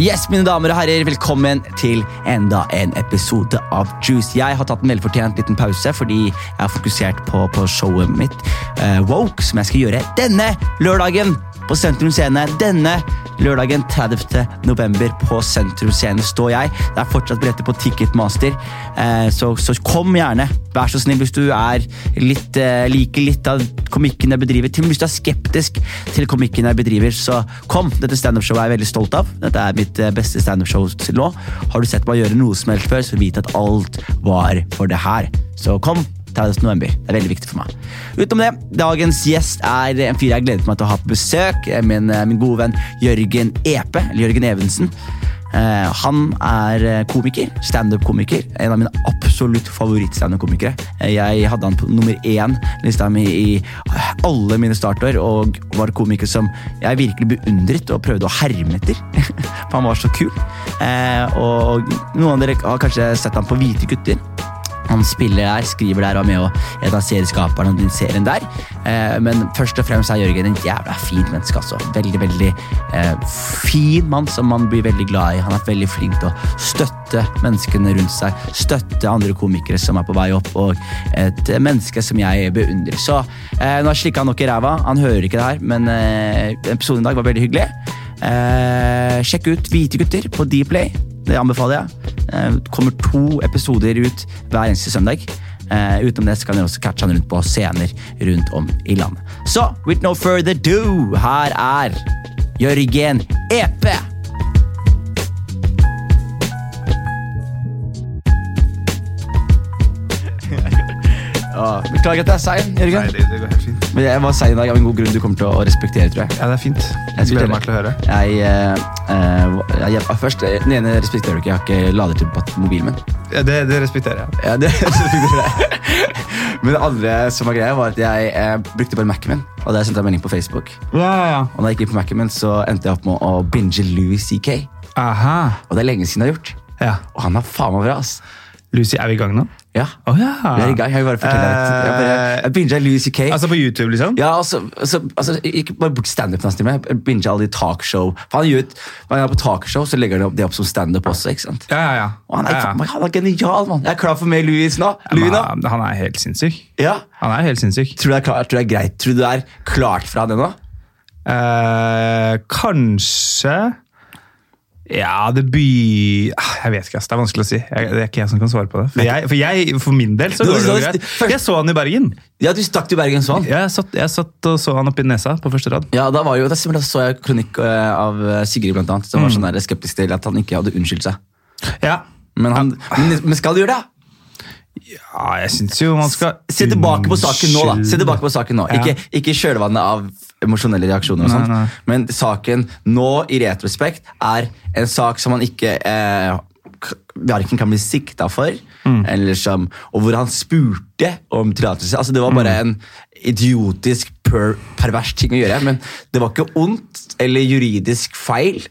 Yes, mine damer og herrer, velkommen til enda en episode av Juice. Jeg har tatt en velfortjent liten pause fordi jeg har fokusert på, på showet mitt uh, Woke, som jeg skal gjøre denne lørdagen på Sentrum Scene. Denne lørdagen 30. november på Sentrum Scene står jeg. Det er fortsatt billetter på Ticketmaster, uh, så, så, kom gjerne. Vær så snill hvis du er litt, uh, liker litt av komikken jeg bedriver. Til hvis du er skeptisk til komikken jeg bedriver, så kom. Dette standup-showet er jeg veldig stolt av. Dette er mitt beste standup-show til nå. Har du sett meg gjøre noe som helst før, så vit at alt var for det her. Så kom. 30. november. Det er veldig viktig for meg. Utenom det, dagens gjest er en fyr jeg gleder meg til å ha på besøk. Min, min gode venn Jørgen Epe, eller Jørgen Evensen. Uh, han er komiker, standup-komiker. En av mine absolutt favoritt-standup-komikere. Jeg hadde han på nummer én lista mi i alle mine startår, og var komiker som jeg virkelig beundret og prøvde å herme etter. For han var så kul. Og noen av dere har kanskje sett han på Hvite gutter. Han spiller der, skriver der og er med og en av serieskaperne av den serien der. Eh, men først og fremst er Jørgen en jævla fin menneske. altså. Veldig, veldig eh, fin mann som man blir veldig glad i. Han er veldig flink til å støtte menneskene rundt seg. Støtte andre komikere som er på vei opp, og et menneske som jeg beundrer. Så eh, nå slikka han nok i ræva. Han hører ikke det her, men episoden i dag var veldig hyggelig. Eh, sjekk ut Hvite gutter på Dplay. Det anbefaler jeg. Det kommer to episoder ut hver eneste søndag. Eh, utenom det så kan dere også catche han rundt på scener rundt om i landet. Så with no further do, her er Jørgen Epe! Beklager at jeg er sein, Jørgen. Nei, det, det går helt fint. Men jeg var sein i dag av en god grunn du kommer til å respektere, tror jeg. Ja, det er fint. Jeg Jeg gleder meg til å høre. Jeg, uh, uh, jeg, først, Den ene respekterer du ikke. Jeg har ikke lader til mobilen min. Ja, det, det respekterer jeg. Ja, det respekterer jeg. Men det andre som var greia, var at jeg eh, brukte bare Mac-en min. Og der sendte jeg melding på Facebook. Ja, ja, ja. Og da jeg gikk inn på Mac-en min, så endte jeg opp med å binge Louis CK. Aha. Og det er lenge siden jeg har gjort. Ja. Og han er faen meg bra, ass. Lucy, er vi i gang nå? Ja. Oh, ja. Vi er i gang. Jeg vil bare fortelle at jeg, bare, jeg binga Louis CK. Altså på YouTube, liksom? Ja, altså, altså, altså Ikke bare bort standup hans, men jeg binga alle de talkshow. For han gjør Når han er på talkshow, så legger han det opp som standup også. ikke sant? Ja, ja, ja. Og han er, ja, ja. han er genial, mann. Jeg er klar for mer Louis nå. Louis nå. Men han er helt sinnssyk. Ja. Han er helt sinnssyk. Tror du det er, klart, tror du det er greit? Tror du det er klart fra han ennå? Uh, kanskje Ja, det by... Ah, Jeg vet ikke, ass. Det er vanskelig å si. Jeg, det er ikke jeg som kan svare på det. For, jeg, for, jeg, for min del så går det jo greit. Jeg så han i Bergen. Ja, du stakk til Bergen sånn. Jeg satt, jeg satt og så han oppi nesa på første rad. Ja, da, var jo, da så jeg kronikk eh, av eh, Sigrid, blant annet, som var sånn der skeptisk til at han ikke hadde unnskyldt seg. Ja, Men, han, men, men skal du gjøre det? Ja jeg syns jo man skal Se tilbake på saken nå, da. Se tilbake på saken nå. Ja. Ikke, ikke kjølvannet av emosjonelle reaksjoner, og sånt, nei. men saken nå, i retrospekt, er en sak som man ikke eh, verken kan bli sikta for, Mm. eller som, og hvor han spurte om tillatelse. Altså, det var bare Mm. en idiotisk, per, pervers ting å gjøre, men det var ikke ondt eller juridisk feil.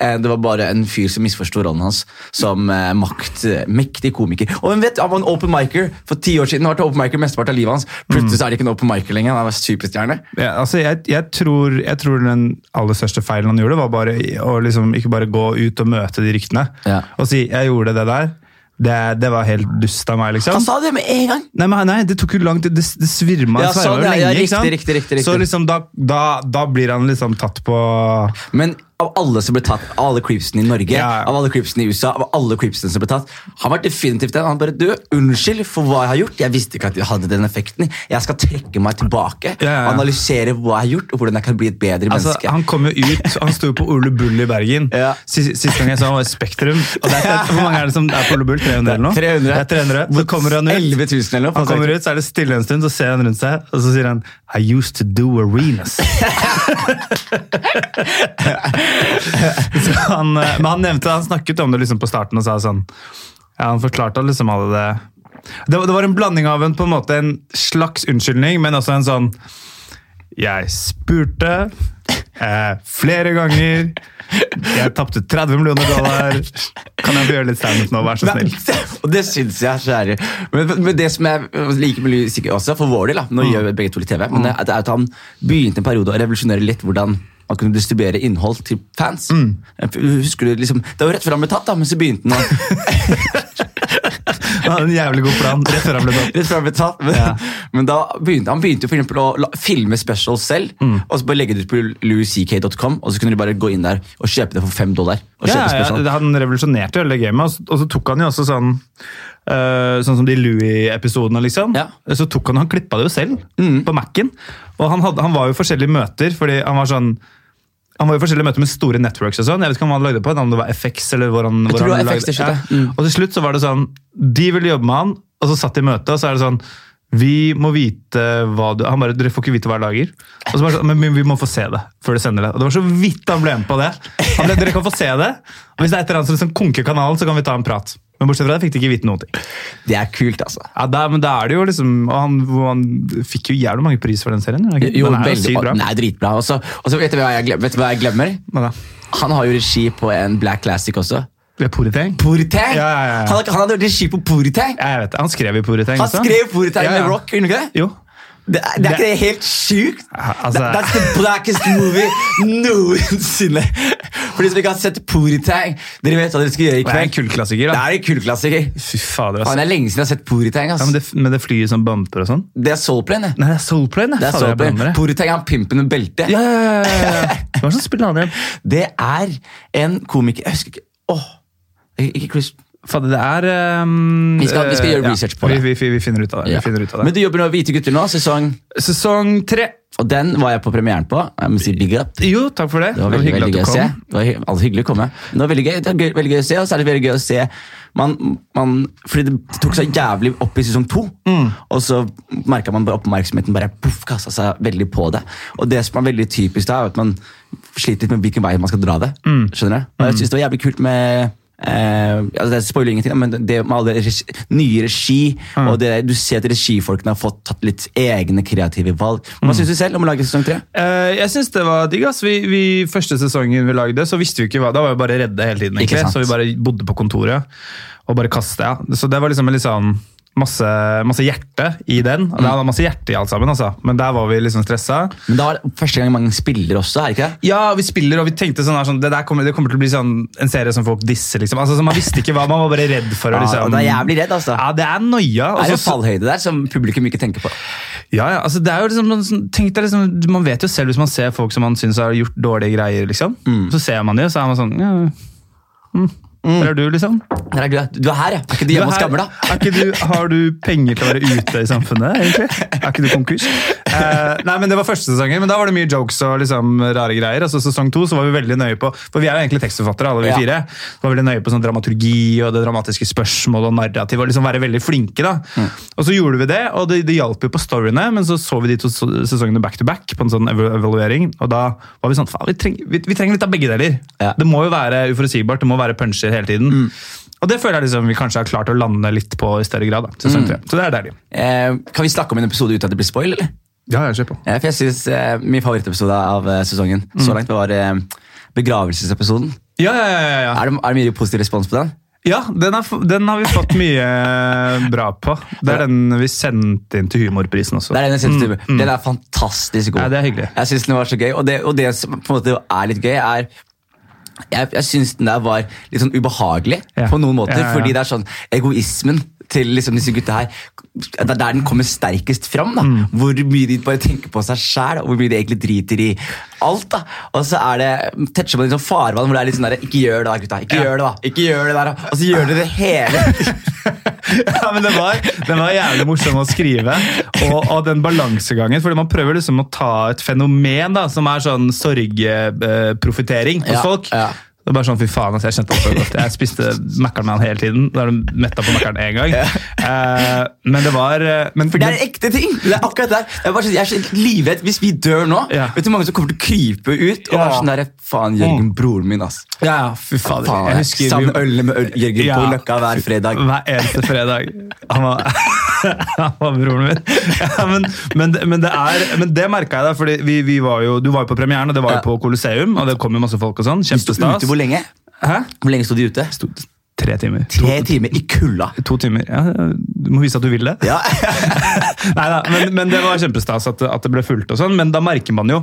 Eh, Det var bare en fyr som misforsto rollen hans som maktmektig makt, eh, komiker. Og hvem vet, Han var en open micer for ti år siden. Har vært open micer mesteparten av livet hans. Plutselig så er det ikke en open micer lenger. Han er superstjerne. Ja, altså jeg, jeg, tror, jeg tror den aller største feilen han gjorde, var bare å liksom ikke bare gå ut og møte de ryktene. Ja. Og si 'jeg gjorde det der'. Det, det var helt dust av meg, liksom. Han sa det med en gang! Nei, men nei, det tok jo lang tid. Det, det svirma Ja, sverma sånn, lenge. ja, riktig, riktig, riktig. Så liksom da, da, da blir han liksom tatt på Men av alle som ble tatt, av alle creepsene i Norge, Ja. av alle creepsene i USA, av alle creepsene som ble tatt, han var definitivt den. Han bare du, unnskyld for hva jeg har gjort. Jeg visste ikke at jeg hadde den effekten. Jeg skal trekke meg tilbake, Ja, ja, analysere hva jeg har gjort, og hvordan jeg kan bli et bedre Altså, menneske. han kom jo ut, han sto på Ole Bull i Bergen. Ja. Sist gang jeg så han var i Spektrum. Og det er, hvor mange er det som er på Ole Bull? 300 eller noe? 300. Det er 300. Så kommer han ut. 11 000 eller noe. Han kommer ut, så er det stille en stund, så ser han rundt seg, og så sier han I used to do arenas. han, eh, men han nevnte, han snakket om det liksom på starten og sa sånn ja, Han forklarte liksom alle det det, var- det var en blanding av en, på en måte en slags unnskyldning, men også en sånn Jeg spurte eh, flere ganger. Jeg tapte 30 millioner dollar. Kan jeg få gjøre litt standup nå, vær så Nei, snill? og det syns jeg kjære. Men, men det som jeg liker med Louis også, for vår del, da, nå Mm. gjør vi begge to litt TV, men det, er- at han begynte en periode å revolusjonere litt hvordan man kunne distribuere innhold til fans. Mm. Husker du liksom, Det var jo rett før han ble tatt, da, men så begynte han å Han hadde en jævlig god plan rett før han ble tatt. Rett før han ble tatt. Men, Ja. men da begynte han begynte for eksempel å la, filme specials selv, Mm. og så bare legge det ut på louisck.com, og så kunne du bare gå inn der og kjøpe det for fem dollar. Ja, ja. Han revolusjonerte hele gamet, og så- tok han jo også sånn Uh, Sånn som de Louis-episodene, liksom. Ja. Så tok han han klippa det jo selv, Mm. på Mac-en. Og han, hadde, han var jo i forskjellige møter, fordi han var sånn han var i forskjellige møter med store networks og sånn. Jeg vet ikke om han lagde på, om det var FX eller hvor han, hvor han det lagde- til ja. Mm. Og til slutt så var det sånn De ville jobbe med han, og så satt de i møte, og så er det sånn vi må vite hva du Han bare, dere får ikke vite hva jeg lager. Og så bare sånn, men vi må få se det før du sender det. Og det var så vidt han ble med på det. Han ble, dere kan få se det. Og hvis det er et eller annet som liksom konker kanalen, så kan vi ta en prat. Men bortsett fra det fikk de ikke vite noe. Det er kult, altså. Ja, da, men da er det jo liksom og han, han fikk jo jævlig mange pris for den serien. Den? Jo, den er veldig jo bra. Nei, dritbra. Og så vet, du hva jeg glemmer, hva da? Han har jo regi på en Black Classic også. Det er Poriteng? Poritang! Ja, ja, ja. Han, han hadde regi på Poritang! Ja, jeg vet det. Han skrev i Poriteng. Han også. skrev Poritang Ja, ja. med rock, han ikke det? Jo. Det, er- det er ikke det helt sjukt? altså- That's the blackest movie noensinne! For de som ikke har sett Puritang, dere vet hva dere skal gjøre i Det er en kveld. Det er en kullklassiker. Fy fader, altså. Han er lenge siden jeg har sett Poritang. Ja, men det, med det flyet som bumper og sånn? det er Soulplane. Nei, det er Soulplane. det er Soulplane. Puritang er han pimpen med belte. Ja, ja, ja, ja, ja. Hva er det som spiller han igjen? Det er en komiker Jeg husker ikke Åh, Ikke Chris Fader, det er um, Vi skal- vi skal gjøre research på det. Vi, vi, vi finner ut av det. Ja. Vi finner ut av det. Men du jobber nå Hvite gutter nå, sesong Sesong tre. Og den var jeg på premieren på. Jeg må si big up. Jo, takk for det. Det var veldig, veldig gøy å du se. Det var hy- hyggelig å komme. Det var veldig gøy, det var gøy, veldig gøy å se, og så er det veldig gøy å se man, man, Fordi det tok seg jævlig opp i sesong to, Mm. og så merka man bare oppmerksomheten bare puff, kasta seg veldig på det. Og det som er veldig typisk da, er at man sliter litt med hvilken vei man skal dra det. Mm. Skjønner du? Og jeg synes det var jævlig kult med Eh, altså det spoiler ingenting, men det med alle regi, nye regi Mm. og det, Du ser at regifolkene har fått tatt litt egne kreative valg. Hva Mm. syns du selv om å lage sesong tre? Eh, jeg syns det var digg. ass. Vi, vi, første sesongen vi lagde, så visste vi ikke hva Da var vi bare redde hele tiden. Egentlig. Så vi bare bodde på kontoret og bare kastet. Ja. Så det var liksom en litt sånn masse, masse hjerte i den. Og Det var masse hjerte i alt sammen, altså. Men der var vi liksom stressa. Men da var det første gang mange spiller også, er det ikke det? Ja, vi spiller, og vi tenkte sånn, her, sånn det, kommer, det kommer til å bli sånn en serie som folk disser, liksom. Altså, så Man visste ikke hva, man var bare redd for å liksom ja, Det er jævlig redd, altså. Ja, det er noia. Også, Det er det fallhøyde der som publikum ikke tenker på. Ja, ja, altså det er jo liksom, sånn- tenk deg liksom, Man vet jo selv hvis man ser folk som man syns har gjort dårlige greier, liksom. Mm. Så ser man det, så er man sånn ja, mm. Der er du, liksom. Der er du, du er her, ja. Er ikke du hjemme hos du, har du penger til å være ute i samfunnet, egentlig? Er ikke du konkurs? Uh, nei, men Det var første sesongen, men da var det mye jokes og liksom rare greier. Altså Sesong to så var vi veldig nøye på For vi er jo egentlig tekstforfattere, alle vi Ja. fire. Så var vi veldig nøye på sånn dramaturgi og det dramatiske spørsmålet og narrativ. og liksom Være veldig flinke. da. Mm. Og så gjorde vi det, og det, det hjalp jo på storyene, men så så vi de to sesongene back to back på en sånn evaluering, og da var vi sånn faen, vi, treng, vi, vi trenger litt av begge deler. Ja. Det må jo være uforutsigbart, det må være puncher hele tiden. Og det føler jeg liksom vi kanskje har klart å lande litt på i større grad. da, mm. Så det er deilig. Eh, kan vi snakke om en episode uten at det blir spoil, eller? Ja, jeg ser på. Eh, for jeg synes eh, Min favorittepisode av eh, sesongen så langt var eh, begravelsesepisoden. Ja, ja, ja, ja. Er det, er det mye positiv respons på den? ja den, er, den har vi fått mye bra på. Det er den vi sendte inn til Humorprisen også. Det er Den jeg mm, mm. Den er fantastisk god. Ja, det er hyggelig. Jeg synes den var så gøy, og det, og det som er litt gøy, er jeg, jeg syns den der var litt sånn ubehagelig Ja. på noen måter. Ja, ja. Fordi det er sånn egoismen til liksom disse gutta her Det er der den kommer sterkest fram. da Mm. Hvor mye de bare tenker på seg sjæl, og hvor mye de egentlig driter i alt. da Og så er det toucher på litt sånn farvann hvor det er litt sånn der Ikke gjør det, da, gutta. Ikke gjør det, da. Ikke gjør det der. Og så gjør de det hele ja, men det var, den var jævlig morsom å skrive. Og, og den balansegangen. fordi Man prøver liksom å ta et fenomen da, som er sånn sorgprofitering hos Ja, folk. ja. Det er bare sånn, fy faen, altså, Jeg kjente det så godt. Jeg spiste Mækkern med han hele tiden. Da er du metta på Mækkern én gang. Eh, men det var eh, men, For det er ekte ting! Det er akkurat der. Jeg bare, jeg er så livredd hvis vi dør nå. Ja. Vet du hvor mange som kommer til å krype ut og Ja. være sånn der Faen, Jørgen, broren min, ass. Ja, ja, fy fader. Faen, jeg husker vi- øl med øl, Jørgen på Løkka hver fredag. Hver eneste fredag. Han var, han var broren min. Ja, men, men, det- men det er, men det merka jeg da, fordi vi, vi var jo, du var jo på premieren, og det var jo på Colosseum, og det kom jo masse folk og sånn. Kjempestas. Hvor lenge? Hæ? Hvor lenge sto de ute? Sto- Tre timer. Tre timer i kulda. To timer. Ja, du må vise at du vil det. Ja. Neida, men, men det var kjempestas at, at det ble fulgt og sånn, men da merker man jo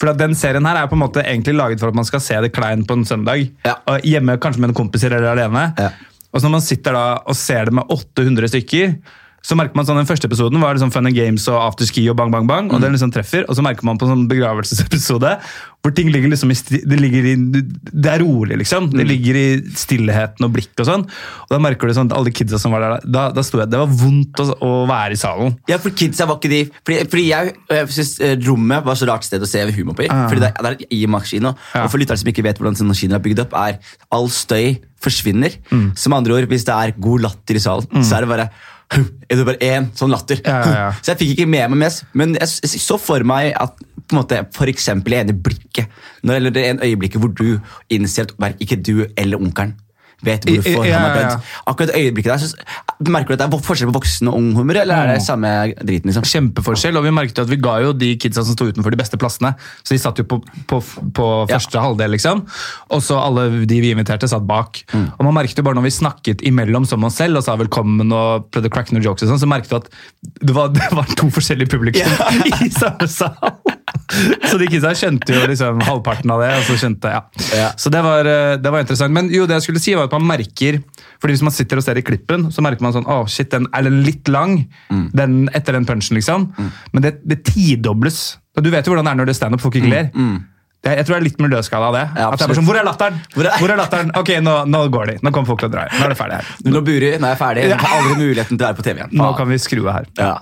For den serien her er på en måte egentlig laget for at man skal se det klein på en søndag. Ja. Hjemme kanskje med en kompiser eller alene. Ja. Og så når man sitter da og ser det med 800 stykker, så merker man sånn Den første episoden var liksom fun and games og afterski og bang, bang, bang. og den liksom treffer, og så merker man på en sånn begravelsesepisode hvor ting ligger liksom i, det, ligger i, det er rolig, liksom. Det ligger i stillheten og blikk og sånn. Og da merker du sånn at alle kidsa som var der, da, da sto jeg, det var vondt å, å være i salen. Ja, for kidsa var ikke de Fordi, fordi jeg, jeg synes eh, rommet var så rart sted å se humor på. i, Fordi det, det er i IMAX-kino. Ja. Og for lyttere som ikke vet hvordan kinoer er bygd opp, er all støy forsvinner. Mm. Som andre ord, hvis det er god latter i salen, så er det bare er det bare én sånn latter. Ja, ja, ja. Så jeg fikk ikke med meg mest. Men jeg, så for meg at på en måte, for eksempel i ene blikket, når, eller det ene en øyeblikk hvor du innser at ikke du eller onkelen vet hvorfor i- ja, han har ja, ja. dødd. Akkurat øyeblikket der, så Merker du at det er forskjell på voksen og ung humor, eller er det samme driten? liksom? Kjempeforskjell, og vi merket at vi ga jo de kidsa som sto utenfor de beste plassene. Så de satt jo på, på, på Ja. første halvdel, liksom. Og så alle de vi inviterte, satt bak. Mm. Og man merket jo bare når vi snakket imellom som oss selv og sa velkommen og prøvde å cracke noen jokes, og sånn, så merket du at det var, det var to forskjellige publikum i samme sal. Så de kidsa skjønte jo liksom halvparten av det. og Så skjønte ja. Ja. Så det var, eh, det var interessant. Men jo, det jeg skulle si var at man merker fordi Hvis man sitter og ser i klippen, så merker man sånn Å, shit, den er litt lang Mm. den, etter den punchen, liksom. Men det, det tidobles. Du vet jo hvordan det er når det er standup, folk ikke ler. Mm. jeg tror det er litt miljøskala av det. Mm, Ja, at det er sånn, Hvor er latteren? Hvor er- Hvor er latteren? Ok, nå, nå går de. Nå kommer folk til å dra. Nå er det ferdig her. Nå burer nå er jeg ferdig. Jeg har aldri muligheten til å være på TV igjen. Nå kan vi skru av her. Ja.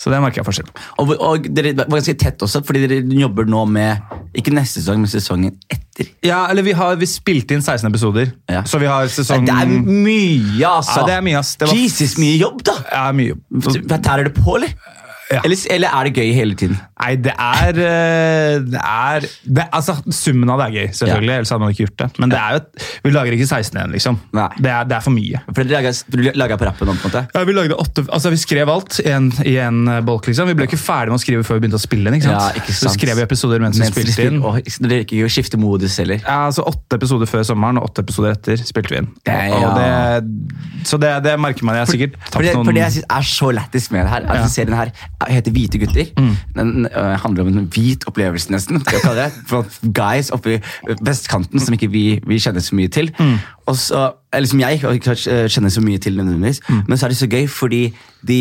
Så det merker jeg forskjell på. Og, og dere var ganske tett også, fordi dere jobber nå med ikke neste sesong, men sesongen etter. Ja, eller vi har vi spilte inn 16 episoder, Ja. så vi har sesong Det er mye, altså! Ja, det er mye, ass. Det var- Jesus, mye jobb, da! Ja, mye. Hva Tærer det på, eller? Ja. eller? Eller er det gøy hele tiden? Nei, det er, eh, det er det, altså, Summen av det er gøy, selvfølgelig. Ja. Ellers hadde man ikke gjort det. Men det er jo vi lager ikke 16 igjen, liksom. Det er, det er for mye. For dere du lager på rappen på en måte? Ja, Vi lagde åtte, altså vi skrev alt i en, i en eh, bolk. liksom. Vi ble ikke ferdig med å skrive før vi begynte å spille inn. ikke sant? Ja, ikke sant. Så skrev vi episoder mens, Mens vi spilte inn. og Dere ikke skifte modus heller? Ja, altså Åtte episoder før sommeren og åtte episoder etter spilte vi inn. Ja. Så det, det merker man. Jeg har sikkert tapt det, noen for det jeg synes er så lættis med det her, altså serien her heter Hvite gutter. Den uh, handler om en hvit opplevelse, nesten. Det for Guys oppe i vestkanten som ikke vi, vi kjenner så mye til. Og så, eller som jeg ikke kjenner så mye til nødvendigvis. Men så er det så gøy, fordi de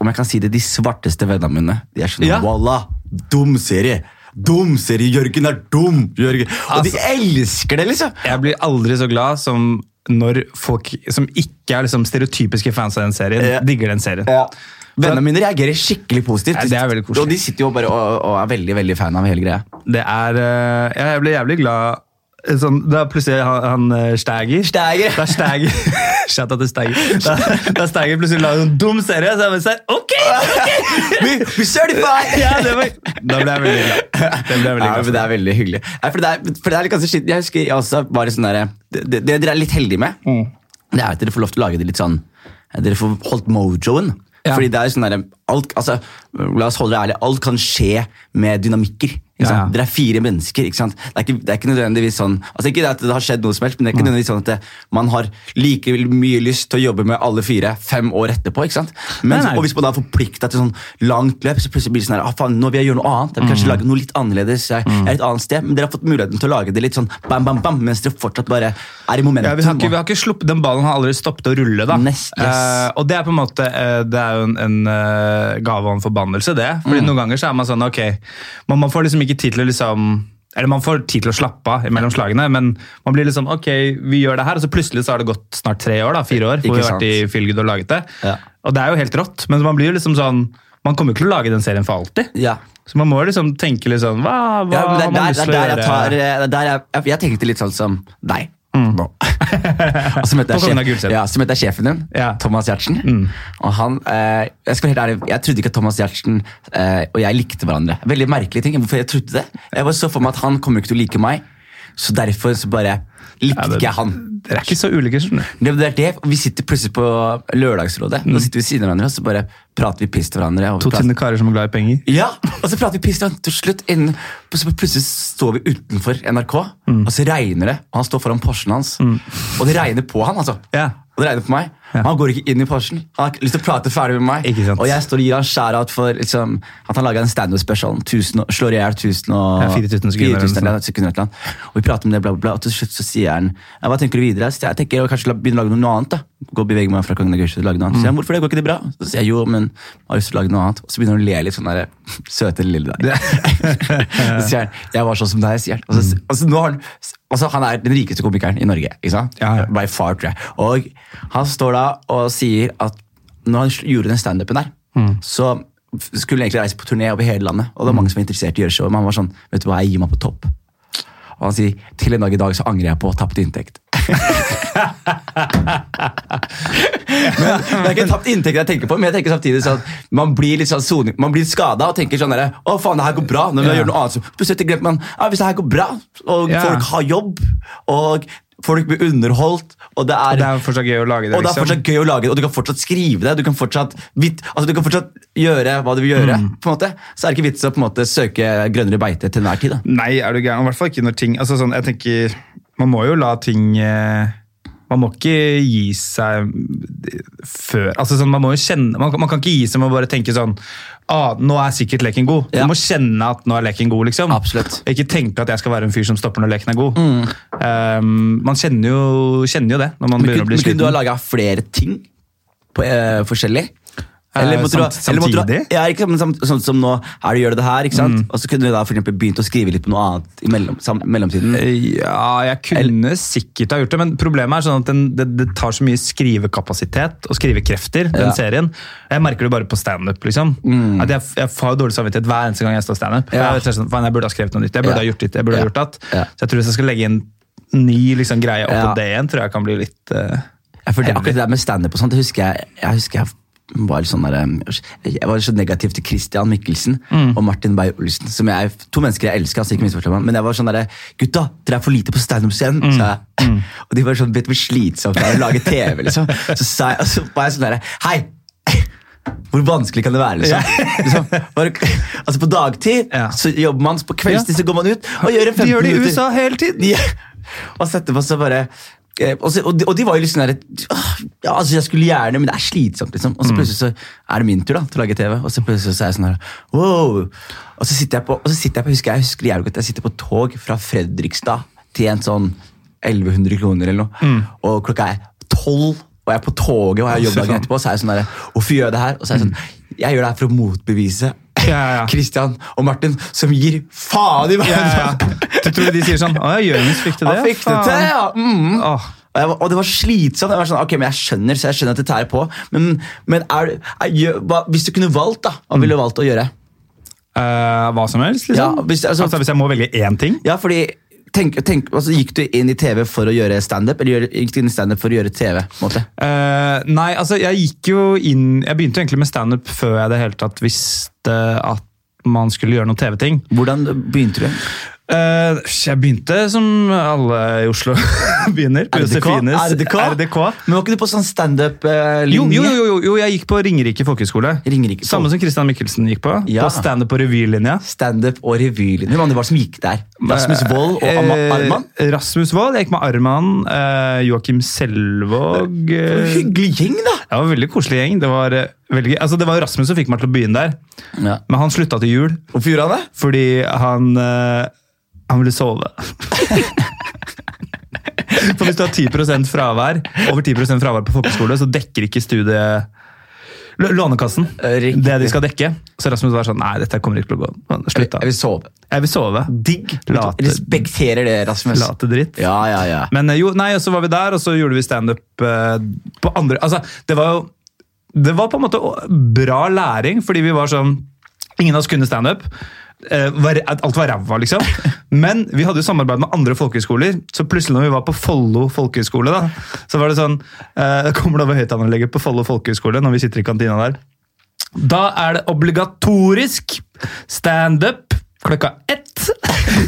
om jeg kan si det, de svarteste vennene mine de er sånn Ja. Wallah, dum serie! Dum serie! Jørgen er dum! Jørgen. Og de elsker det, liksom! Jeg blir aldri så glad som når folk som ikke er liksom stereotypiske fans av den serien, Ja. digger den serien. Vennene mine reagerer skikkelig positivt. Ja, det er veldig koselig. Og de sitter jo bare og, og er veldig veldig fan av hele greia. Det er eh, ja, Jeg ble jævlig glad sånn, Da plutselig han, han Stæger Steiger Steiger. Da Stæger Shout out til Stæger. Da, da Stæger plutselig la en dum serie, så jeg bare sånn Ok! okay. we certified! Ja, det var, da ble jeg veldig glad. Det ble jeg veldig Ja, glad men det er veldig hyggelig. Nei, for det er, for det er litt ganske skitt. Jeg husker jeg også var sånn der, det, det, det dere er litt heldige med, Mm. det er at dere får lov til å lage det litt sånn Dere får holdt mojoen. Ja. Fordi det er sånn der, alt, altså, La oss holde det ærlig. Alt kan skje med dynamikker. Ja. Dere er fire mennesker. ikke sant? Det er ikke, det er ikke nødvendigvis sånn altså Ikke at det har skjedd noe som helst, men det er ikke nødvendigvis sånn at det, man har like mye lyst til å jobbe med alle fire fem år etterpå. ikke sant? Men, Nei, nei. Og hvis man da er forplikta til sånn langt løp, så plutselig blir det sånn her, ah, faen, nå vil jeg gjøre noe annet. Jeg vil Mm. kanskje lage noe litt annerledes. Jeg er et annet sted, Men dere har fått muligheten til å lage det litt sånn bam, bam, bam, mens dere fortsatt bare er i momentum. Ja, vi, har ikke, vi har ikke sluppet, Den ballen har aldri stoppet å rulle. da. Nest, yes. uh, og det er på en måte uh, det er jo en, en uh, gave og en forbannelse, det. Fordi Mm. Noen ganger så er man sånn ok, man, man får liksom ikke tid til å liksom eller Man får tid til å slappe av mellom slagene, men man blir liksom ok, vi gjør det her, og så plutselig så har det gått snart tre år, da, fire år, hvor vi har vært i Fylgud og laget det. Ja. Og det er jo helt rått, men man blir jo liksom sånn Man kommer jo ikke til å lage den serien for alltid. Ja. Så man må jo liksom tenke litt sånn Hva, hva Ja, det har man der, lyst til å gjøre? jeg gjøre? tar jeg, jeg, jeg tenkte litt sånn som deg. Nå. og så møtte jeg, ja, så møtte jeg sjefen din, Ja. Thomas Giertsen. Og han, eh, jeg skal være helt ærlig, jeg trodde ikke at Thomas Giertsen eh, og jeg likte hverandre. Veldig merkelig ting. Hvorfor jeg trodde det? Jeg bare så for meg at han kommer ikke til å like meg. Så derfor så bare likte det- ikke han. Dere er ikke så ulike, skjønner du. Det, det er det. Vi sitter plutselig på Lørdagsrådet. Nå sitter vi siden av hverandre, og så bare prater vi piss til hverandre. Og To prater- tynne karer som er glad i penger. Ja, og så prater vi piss til hverandre til slutt. Innen, så plutselig står vi utenfor NRK, og så regner det. Og han står foran Porschen hans. Og det regner på han, altså. Yeah. Og det regner på meg. Han går ikke inn i Porschen. Han har lyst til å prate ferdig med meg. Ikke sant. Og jeg står og gir han shout-out for liksom, at han laga en standup-special. Slår i hjel 1000 og Ja, 4000 sekunder eller 4000 eller noe sekunder. eller noe. Og vi prater om det, bla, bla, bla. Og til slutt så sier han hva tenker du videre? Så jeg tenker å kanskje begynne å lage noe annet. da. Gå og bevege meg fra Kongen av Gøysjø til å lage noe annet. Så sier han, hvorfor det? Går ikke det bra? Så sier jeg jo, men jeg har lyst til å lage noe annet. Og så begynner han å le litt sånn der søte lille der. så sier han jeg var sånn som deg, sier han. Og så, og nå har han altså, han er den rikeste komikeren i Norge. ikke sant? Ja, ja. By far, tror jeg. Og han står da og sier at når han gjorde den standupen der, så skulle han egentlig reise på turné over hele landet. Og det var mange som var interessert i å gjøre showet, men han var sånn vet du hva, jeg gir meg på topp. Og han sier til en dag i dag så angrer jeg på tapt inntekt. men Det er ikke tapt inntekt jeg tenker på, men jeg tenker samtidig sånn man blir litt sånn soning, man blir skada og tenker sånn der, å faen, det her går bra. Når vi Ja. gjør noe annet, så plutselig glemmer man ja, hvis det her går bra, og Ja. folk har jobb, og folk blir underholdt, og det er, Og det er fortsatt gøy å lage det. og det er liksom. fortsatt gøy å lage det, og du kan fortsatt skrive det. Du kan fortsatt, altså du kan fortsatt gjøre hva du vil gjøre. Mm. på en måte. Så er det ikke vits å på en måte søke grønnere beite til enhver tid. da. Nei, er du gæren? I hvert fall ikke når ting altså sånn, jeg tenker, Man må jo la ting eh, Man må ikke gi seg før altså sånn, Man kjenne, man, man kan ikke gi seg med å bare tenke sånn ah, Nå er sikkert leken god. Ja. Du må kjenne at nå er leken god. liksom. Absolutt. Ikke tenke at jeg skal være en fyr som stopper når leken er god. Um, man kjenner jo, kjenner jo det når man Men, begynner kunne, å bli sliten. men kunne du ha laga flere ting på, uh, forskjellig? Eh, måtte du eller måtte du samtidig? Ja, ikke sant, men sånn som nå, her du gjør det her, ikke sant? Og så kunne du da for eksempel begynt å skrive litt på noe annet i mellom, sam, mellomtiden. Ja, jeg kunne sikkert ha gjort det, men problemet er sånn at den, det, det tar så mye skrivekapasitet og skrivekrefter, den Ja. serien. Jeg merker det bare på standup. Liksom. At jeg, jeg har dårlig samvittighet hver eneste gang jeg står standup. Mm. Ja. Jeg, sånn, «Faen, jeg burde ha skrevet noe nytt, jeg burde Ja. ha gjort ditt, jeg burde ha gjort datt. Så jeg tror hvis jeg skal legge inn ny liksom, greie oppå Ja. det igjen, tror jeg kan bli litt uh, jeg, for det, akkurat det der med standup og sånt, det husker jeg, jeg husker jeg var sånn der, um, jeg var så negativ til Christian Mikkelsen Mm. og Martin Beyer-Olsen. som jeg, To mennesker jeg elsker, altså ikke misforstå meg, men jeg var sånn der, gutta, dere er for lite på standup-scenen. Mm. sa jeg. Og de var sånn, vet du hvor slitsomt det er å lage TV? liksom. Så, sa jeg, og så var jeg sånn derre hei! Hvor vanskelig kan det være? liksom? liksom bare, altså På dagtid Ja. så jobber man, på kveldstid så går man ut og gjør en 15 De gjør det i. USA hele tiden! Ja. Og så etterpå så bare eh, og, så, og, de, og de var jo sånn der Ja, altså jeg skulle gjerne, men det er slitsomt, liksom. Og så plutselig så er det min tur da, til å lage TV. Og så plutselig så er jeg sånn her Wow! Og så sitter jeg på, og så sitter jeg på husker jeg, husker godt, jeg sitter på tog fra Fredrikstad til en sånn 1100 kroner eller noe. Og klokka er tolv, og jeg er på toget og jeg har jobb dagen etterpå. Så er jeg sånn der, Hvorfor gjør jeg det her? Og så er jeg sånn Jeg gjør det her for å motbevise. Christian og Martin, som gir faen i Ja, ja, ja. Du tror de sier sånn Å, Jonis fikk til det? Han fikk det til, ja! Mm. Oh. Og, jeg, og det var slitsomt. Jeg var sånn, ok, men jeg skjønner så jeg skjønner at det tærer på. Men, men er, er, hvis du kunne valgt, da, hva ville du valgt å gjøre? Uh, hva som helst, liksom? Ja, hvis- altså- altså, hvis jeg må velge én ting? Ja, fordi tenk, tenk, altså, Gikk du inn i TV for å gjøre standup, eller gikk du inn i standup for å gjøre TV? måte? Eh, nei, altså jeg gikk jo inn Jeg begynte egentlig med standup før jeg det hele tatt visste at man skulle gjøre noen TV-ting. Hvordan begynte du? Eh, jeg begynte som alle i Oslo begynner. på? Josefines RDK? RDK. Men Var ikke du på sånn standup-linje? Jo, jo, jo, jo, jo, jeg gikk på Ringerike folkehøgskole. Ringerike Samme som Christian Mikkelsen gikk på. Ja. På standup- og revylinja. Standup og revylinje. Hvem var det som gikk der? Rasmus Wold og Amma Eh, Arman? Rasmus Wold. Jeg gikk med Arman. eh, Joakim Selvåg. eh, Hyggelig gjeng, da! Det var en veldig koselig gjeng. Det var, eh, veldig, altså det var Rasmus som fikk meg til å begynne der. Ja. Men han slutta til jul Hvorfor gjorde han det? fordi han, eh, han ville sove. For hvis du har 10% fravær, over 10% fravær på folkeskole, så dekker ikke studiet Lånekassen Eh, riktig. det de skal dekke. Så Rasmus var sånn Nei, dette kommer ikke til å gå. Slutt, da. Jeg vil sove. Jeg vil sove. Digg. Late- Respekterer det, Rasmus. Late dritt. Ja, ja, ja. Men eh, jo, nei, og så var vi der, og så gjorde vi standup eh, på andre Altså, det var jo Det var på en måte bra læring, fordi vi var sånn Ingen av oss kunne standup. Eh, alt var ræva, liksom. Men vi hadde jo samarbeid med andre folkehøyskoler, så plutselig når vi var på Follo folkehøyskole, da, så var det sånn eh, Kommer det over høyttaleranlegget på Follo folkehøyskole når vi sitter i kantina der? Da er det obligatorisk standup klokka ett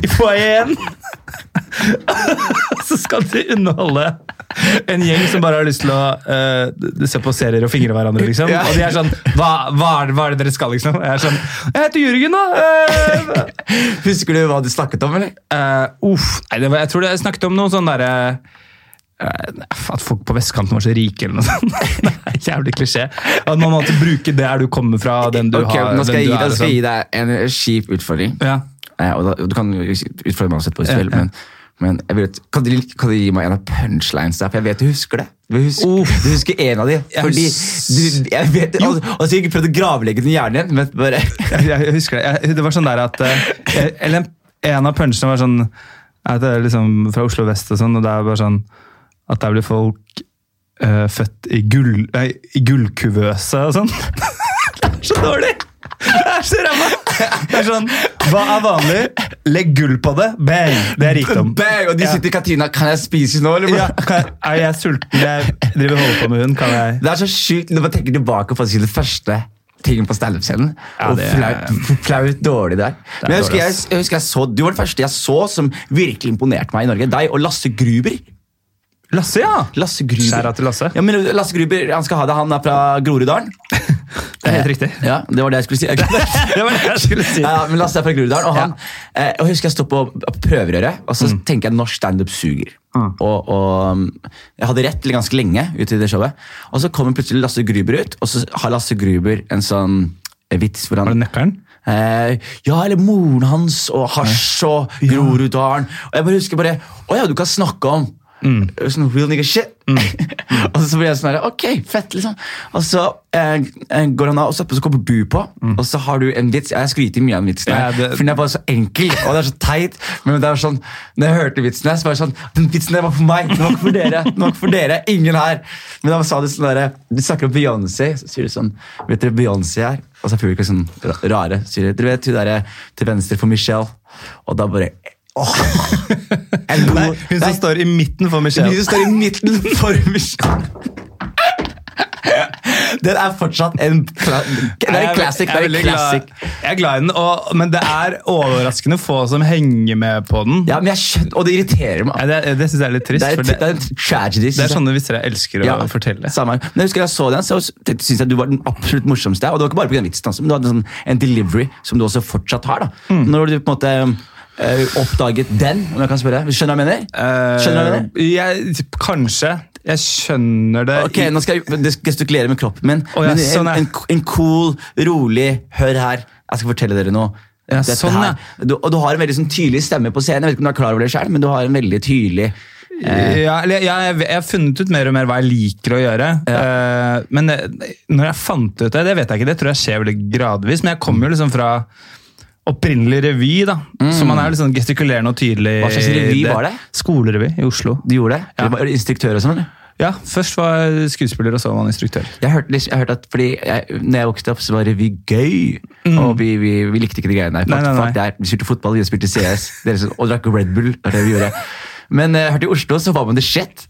i foajeen. så skal de underholde en gjeng som bare har lyst til å uh, se på serier og fingre hverandre, liksom. Ja. Og de er sånn hva, hva, er det, hva er det dere skal, liksom? Jeg er sånn Jeg heter Jørgen, da! Uh, Husker du hva du snakket om, eller? eh, uff. Nei, det var, jeg tror det jeg snakket om noe sånn derre at folk på vestkanten var så rike, eller noe sånt. Jævlig klisjé. At man måtte bruke der du kommer fra, den du Ok, har. nå skal jeg, gi, er, deg- sånn. gi deg en kjip utfordring. Ja. Eh, da, du kan utfordre meg uansett på Ja, spill, ja. men, men vet, kan, du, kan du gi meg en av punchlines der? For jeg vet du husker det. Du husker, du husker en av de. Fordi du, jeg vet, altså, så har jeg ikke prøvd å gravlegge den i hjernen igjen, men bare Jeg, jeg husker det. Jeg, det var sånn der at eh, Eller en, en av punchene var sånn at det er liksom fra Oslo vest og sånn, og det er bare sånn at der blir folk uh, født i, gull, nei, i gullkuvøse og sånn. det er så dårlig! Det er så ræva! Det er sånn Hva er vanlig? Legg gull på det. Bang! Det er rikdom. Bang! Og de Ja. sitter i kantina. Kan jeg spise nå, eller? Ja, kan jeg, er jeg sulten? Jeg driver holder på med hund. Kan jeg Det er så sjukt når man tenker tilbake på det første tingen på standup-scenen. Ja, og flaut, flaut dårlig der. Men jeg husker jeg, jeg husker jeg så, Du var den første jeg så som virkelig imponerte meg i Norge. Deg og Lasse Gruber. Lasse, ja! Lasse Gruber. Skjæra til Lasse. Ja, men Lasse Gruber, han skal ha det. Han er fra Groruddalen. Det er helt riktig. Ja, det var det jeg skulle si. Det var det jeg skulle si. Ja, men Lasse er fra Groruddalen, og han ja. jeg husker jeg sto på prøverøret, og Mm. så tenker jeg norsk standup suger. Og, og um, Jeg hadde rett ganske lenge ut i det showet, og så kommer plutselig Lasse Gruber ut, og så har Lasse Gruber en sånn eh, vits hvor Var det han nøkkelen? eh, Ja, eller moren hans og hasj og Groruddalen. Og jeg bare husker bare Å ja, du kan snakke om Mm. sånn real nigga shit. og så blir jeg sånn her, ok, fett, liksom. Og så eh, eh, går han av, og så, så kommer Bu på, og så har du en vits. Jeg skryter mye av den vitsen her, Mm. Ja, det- for den er bare så enkel, og det er så teit. Men det er sånn, når jeg hørte vitsen her, så var det sånn, den vitsen der var for meg, den var ikke for dere, den var ikke for dere, ingen her. Men da sa du sånn der, du snakker om Beyoncé, så sier du sånn, vet dere Beyoncé er? Og så er publikum sånn ra- rare, sier du dere vet hun der til venstre for Michelle, og da bare, en god, Nei, hun som står i midten for Michelle. Hun som står i midten for Michelle. Den er fortsatt en, det er en classic. Jeg er jeg er, classic. Glad, jeg er glad i den, og, men det er overraskende få som henger med på den. Ja, men jeg skjønner, Og det irriterer meg. Ja, det det syns jeg er litt trist. Det er, det, det, er tragedy. det er sånne vitser jeg elsker å Ja, fortelle. Samme. her. Men jeg husker jeg så den, så syns jeg du var den absolutt morsomste. Og det var ikke bare på den vitsen, altså, men du hadde en, sånn, en delivery som du også fortsatt har. da. Mm. Når du på en måte oppdaget den, om jeg kan spørre. Skjønner du hva jeg mener? Skjønner du hva jeg mener? Eh, jeg, kanskje. Jeg skjønner det. Ok, Nå skal jeg gestikulere med kroppen min. Oh, ja, men sånn, en, en, en cool, rolig Hør her, jeg skal fortelle dere noe. Ja, sånn, her. Du, og du har en veldig sånn tydelig stemme på scenen. Jeg vet ikke om du er klar over det selv, men du har en veldig tydelig eh, Ja, jeg, jeg, jeg har funnet ut mer og mer hva jeg liker å gjøre. Uh, men det, når jeg fant ut det, det vet jeg ikke, det tror jeg skjer veldig gradvis. Men jeg kommer jo liksom fra opprinnelig revy, da. Så man er litt sånn gestikulerende og tydelig. Mm. Hva slags revy det. var det? Skolerevy i Oslo. Du gjorde det? Ja. Du var instruktør og sånn? eller? Ja, først var jeg skuespiller, og så var man instruktør. Jeg hørte, jeg hørte at fordi jeg, når jeg vokste opp, så var revy gøy. Og vi, vi, vi likte ikke de greiene der. Mm. Nei, nei, nei. fuck. Vi spilte fotball, vi spilte CS dere, og drakk Red Bull. Det var det vi gjorde. Men eh, jeg hørte i Oslo så var man the shit.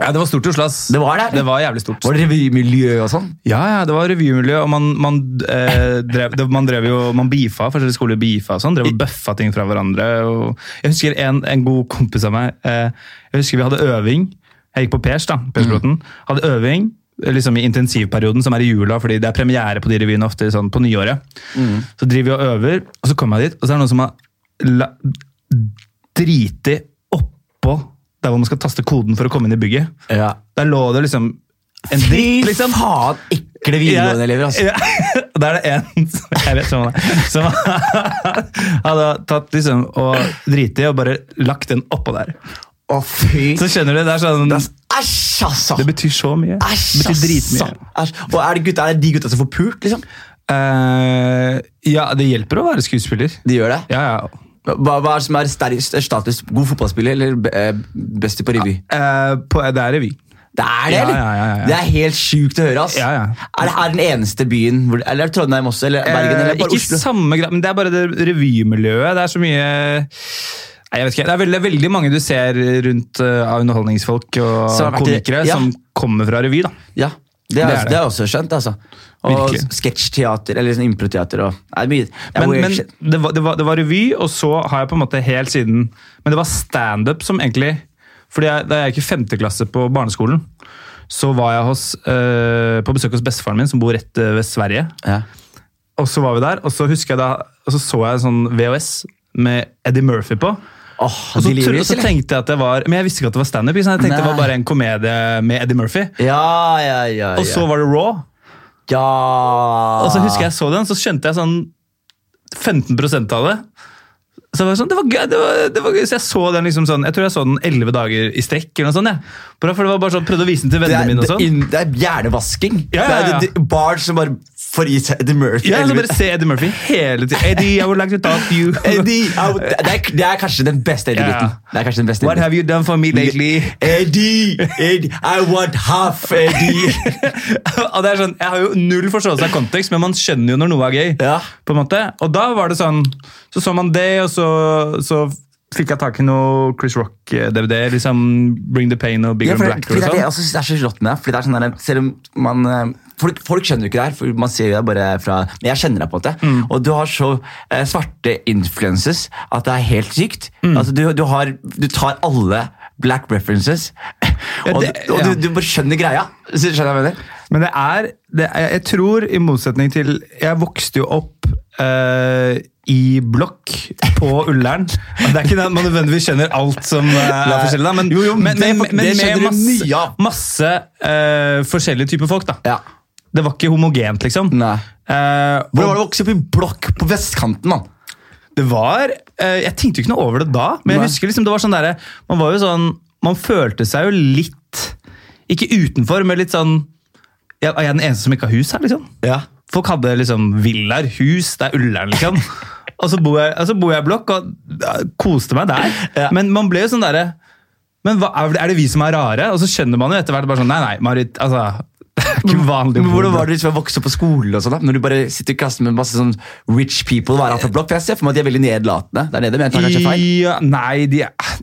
Ja, Det var stort i Oslo, ass. Det var det? Det var jævlig stort. Var det revymiljø og sånn? Ja, ja, det var revymiljø, og man, man, eh, drev, det, man drev jo Man beefa, forskjellige skoler beefa og sånn. Drev og bøffa ting fra hverandre. Og jeg husker en, en god kompis av meg eh, Jeg husker vi hadde øving. Jeg gikk på Pers, da. Persploten. Hadde øving liksom i intensivperioden, som er i jula, fordi det er premiere på de revyene ofte sånn på nyåret. Så driver vi og øver, og så kommer jeg dit, og så er det noen som har la, driti oppå der hvor man skal taste koden for å komme inn i bygget. Ja. Der lå det liksom en Fy liksom. liksom. faen, ekle videregående-elever. altså. Ja, da er det en som jeg vet hvem han er, som hadde tatt liksom og driti og bare lagt den oppå der. Å, fy Så skjønner du, det er sånn Æsj, altså! Det betyr så mye. Det betyr altså! dritmye. Æsj. Og er det, gutta, er det de gutta som får pult, liksom? Uh, ja, det hjelper å være skuespiller. De gjør det? Ja, ja. Hva, hva er det som er sterkest status? God fotballspiller eller beste best på revy? Eh, på, det er revy. Det er det, eller? ja, ja, ja. Det er helt sjukt å høre. ass. Ja, ja. Er det her den eneste byen hvor, Eller er det Trondheim også? Eller Bergen? Eh, Eller bare ikke Oslo? samme grad, men det er bare det revymiljøet. Det er så mye Nei, jeg vet ikke. Det er veldig, veldig mange du ser rundt eh, av underholdningsfolk og komikere ja. som kommer fra revy. da. Ja. Det er, Det det er, også skjønt, altså. Og sketsjteater, eller sånn improteater og mye. Men, men det, var, det, var, det var revy, og så har jeg på en måte helt siden Men det var standup som egentlig fordi jeg, Da jeg gikk i femte klasse på barneskolen, så var jeg hos, øh, på besøk hos bestefaren min, som bor rett eh, ved Sverige. ja. Og så var vi der, og så husker jeg da, og så så jeg en sånn VHS med Eddie Murphy på. Åh, Og så, tro- så tenkte jeg at det var Men jeg visste ikke at det var standup. Jeg tenkte det var bare en komedie med Eddie Murphy. Ja, ja, ja. Og så var det Raw. ja. Og så husker jeg så den, så skjønte jeg sånn 15% av det. Så var det, sånn, det var gøy, det var, det var gøy. Så jeg så den liksom sånn, jeg tror jeg så den 11 dager i strekk. eller noe sånt. jeg. Bare for det var bare sånn, Prøvde å vise den til vennene mine. og det, sånn. det er hjernevasking. Ja, ja, ja. Det er barn som bare får i Eddie Murphy. Ja, så bare se Eddie Murphy hele tiden. Eddie, I would like to talk to you. Eddie, would- det, er, det er kanskje den beste den beste What Eddie. have you done for me lately? Eddie, Eddie, I want half Eddie. og det er sånn, Jeg har jo null forståelse av kontekst, men man skjønner jo når noe er gøy. Ja. på en måte. Og da var det sånn, så så man det, og så, så fikk jeg tak i noe Chris Rock-DVD. liksom Bring the Pain og Bigger Ja, Black. det, fordi det, er det jeg sånn. det er så rått med det. Fordi det er sånn der, selv om man, eh, folk, folk skjønner jo ikke det her, for man ser det bare fra Men jeg kjenner deg på en måte. Mm. Og du har så eh, svarte influences at det er helt sykt. Mm. Altså, du, du, har, du tar alle black references, Ja, og, det- du, og du, du bare skjønner greia. Skjønner jeg mener? Men det er, det er Jeg tror, i motsetning til Jeg vokste jo opp eh, i blokk på Ullern. Det er ikke det at man nødvendigvis skjønner alt som eh, er forskjellig, da, men, Jo, jo, men, det- men, men det med masse, mye av. masse uh, forskjellige typer folk. da. Ja. Det var ikke homogent, liksom. Nei. Uh, Hvordan var det å vokse opp i blokk på vestkanten, da? Det var uh, Jeg tenkte jo ikke noe over det da, men jeg Nei. husker liksom det var sånn derre Man var jo sånn Man følte seg jo litt Ikke utenfor, men litt sånn Jeg, Er jeg den eneste som ikke har hus her, liksom? Ja. Folk hadde liksom villaer, hus, det er Ullern, liksom. og så bor jeg, altså bor jeg i blokk og ja, koste meg der. Ja. Men man ble jo sånn derre Men hva, er det- vi som er rare? Og så skjønner man jo etter hvert bare sånn Nei, nei, Marit, altså vanlig Men Hvordan var det liksom å vokse opp på skolen? og sånn da? Når du bare sitter i klassen med masse sånn rich people hver for blokk? For jeg ser for meg at de er veldig nedlatende der nede. men jeg tar kanskje feil. Ja, nei, de,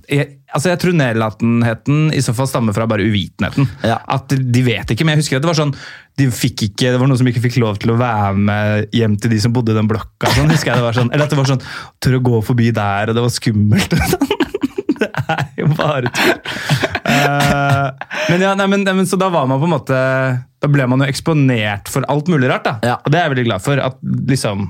jeg, altså jeg tror nedlatenheten i så fall stammer fra bare uvitenheten. Ja. At de vet ikke, men jeg husker at det var sånn de fikk ikke, det var noen som ikke fikk lov til å være med hjem til de som bodde i den blokka. Sånn, husker jeg det var sånn, Eller at det var sånn Tør å gå forbi der, og det var skummelt. sånn. Det er jo bare tull. Eh, men ja, nei, men, nei, men Så da var man på en måte Da ble man jo eksponert for alt mulig rart. da. Ja. Og det er jeg veldig glad for. at liksom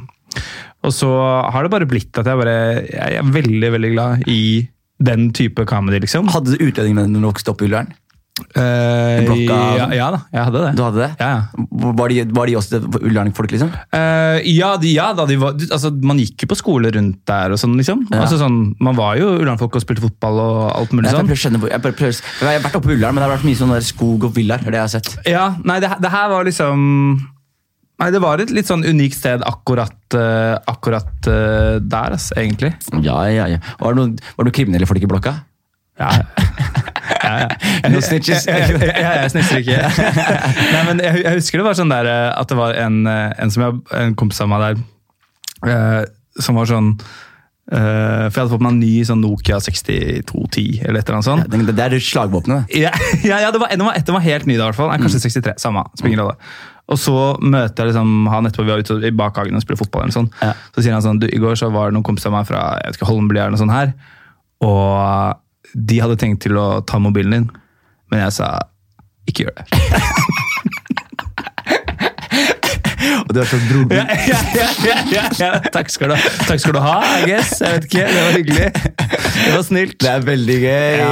og så har det bare blitt at jeg bare Jeg er veldig, veldig glad i den type comedy, liksom. Hadde du utlending med når vokste opp i Ullern? Eh, blokka ja, ja da, jeg hadde det. Du hadde det? Ja. Var de, var de også Ullern-folk, liksom? Uh, ja, de, ja da, de var, altså, man gikk jo på skole rundt der og sånn, liksom. Ja. Altså, sånn, man var jo Ullern-folk og spilte fotball og alt mulig sånn. Jeg, jeg, jeg, jeg har vært oppe på Ullern, men det har vært mye sånn der skog og villaer. er det jeg har sett. Ja, nei, det, det her var liksom Nei, det var et litt sånn unikt sted akkurat, uh, akkurat der, ass, egentlig. Ja, ja, ja. Var det noen, var det noen kriminelle folk i blokka? Ja, ja, ja. Snitches? Ja, ja, ja, jeg snitcher ikke. Nei, men jeg, jeg husker det var sånn der eh, at det var en, eh, en, som jeg, en kompis av meg der eh, som var sånn eh, For jeg hadde fått meg en ny sånn Nokia 6210 eller et eller annet sånt. Det, det er slagvåpenet. det. Ja, ja, ja det var, den var, den var helt ny da, i hvert fall. Nei, Kanskje 63. Samme. Spiller ingen. Og så møter jeg liksom han etterpå, vi var ute i bakhagen og spiller fotball. eller sånn. Ja. Så sier han sånn, du, i går så var det noen kompiser av meg fra jeg vet ikke, Holmlia eller noe sånt her, og de hadde tenkt til å ta mobilen din, men jeg sa ikke gjør det. Og du er sånn broren Ja, ja, ja, ja. Takk, skal du, takk skal du ha, I guess. Jeg vet ikke, Det var hyggelig. Det var snilt. Det er veldig gøy! Ja,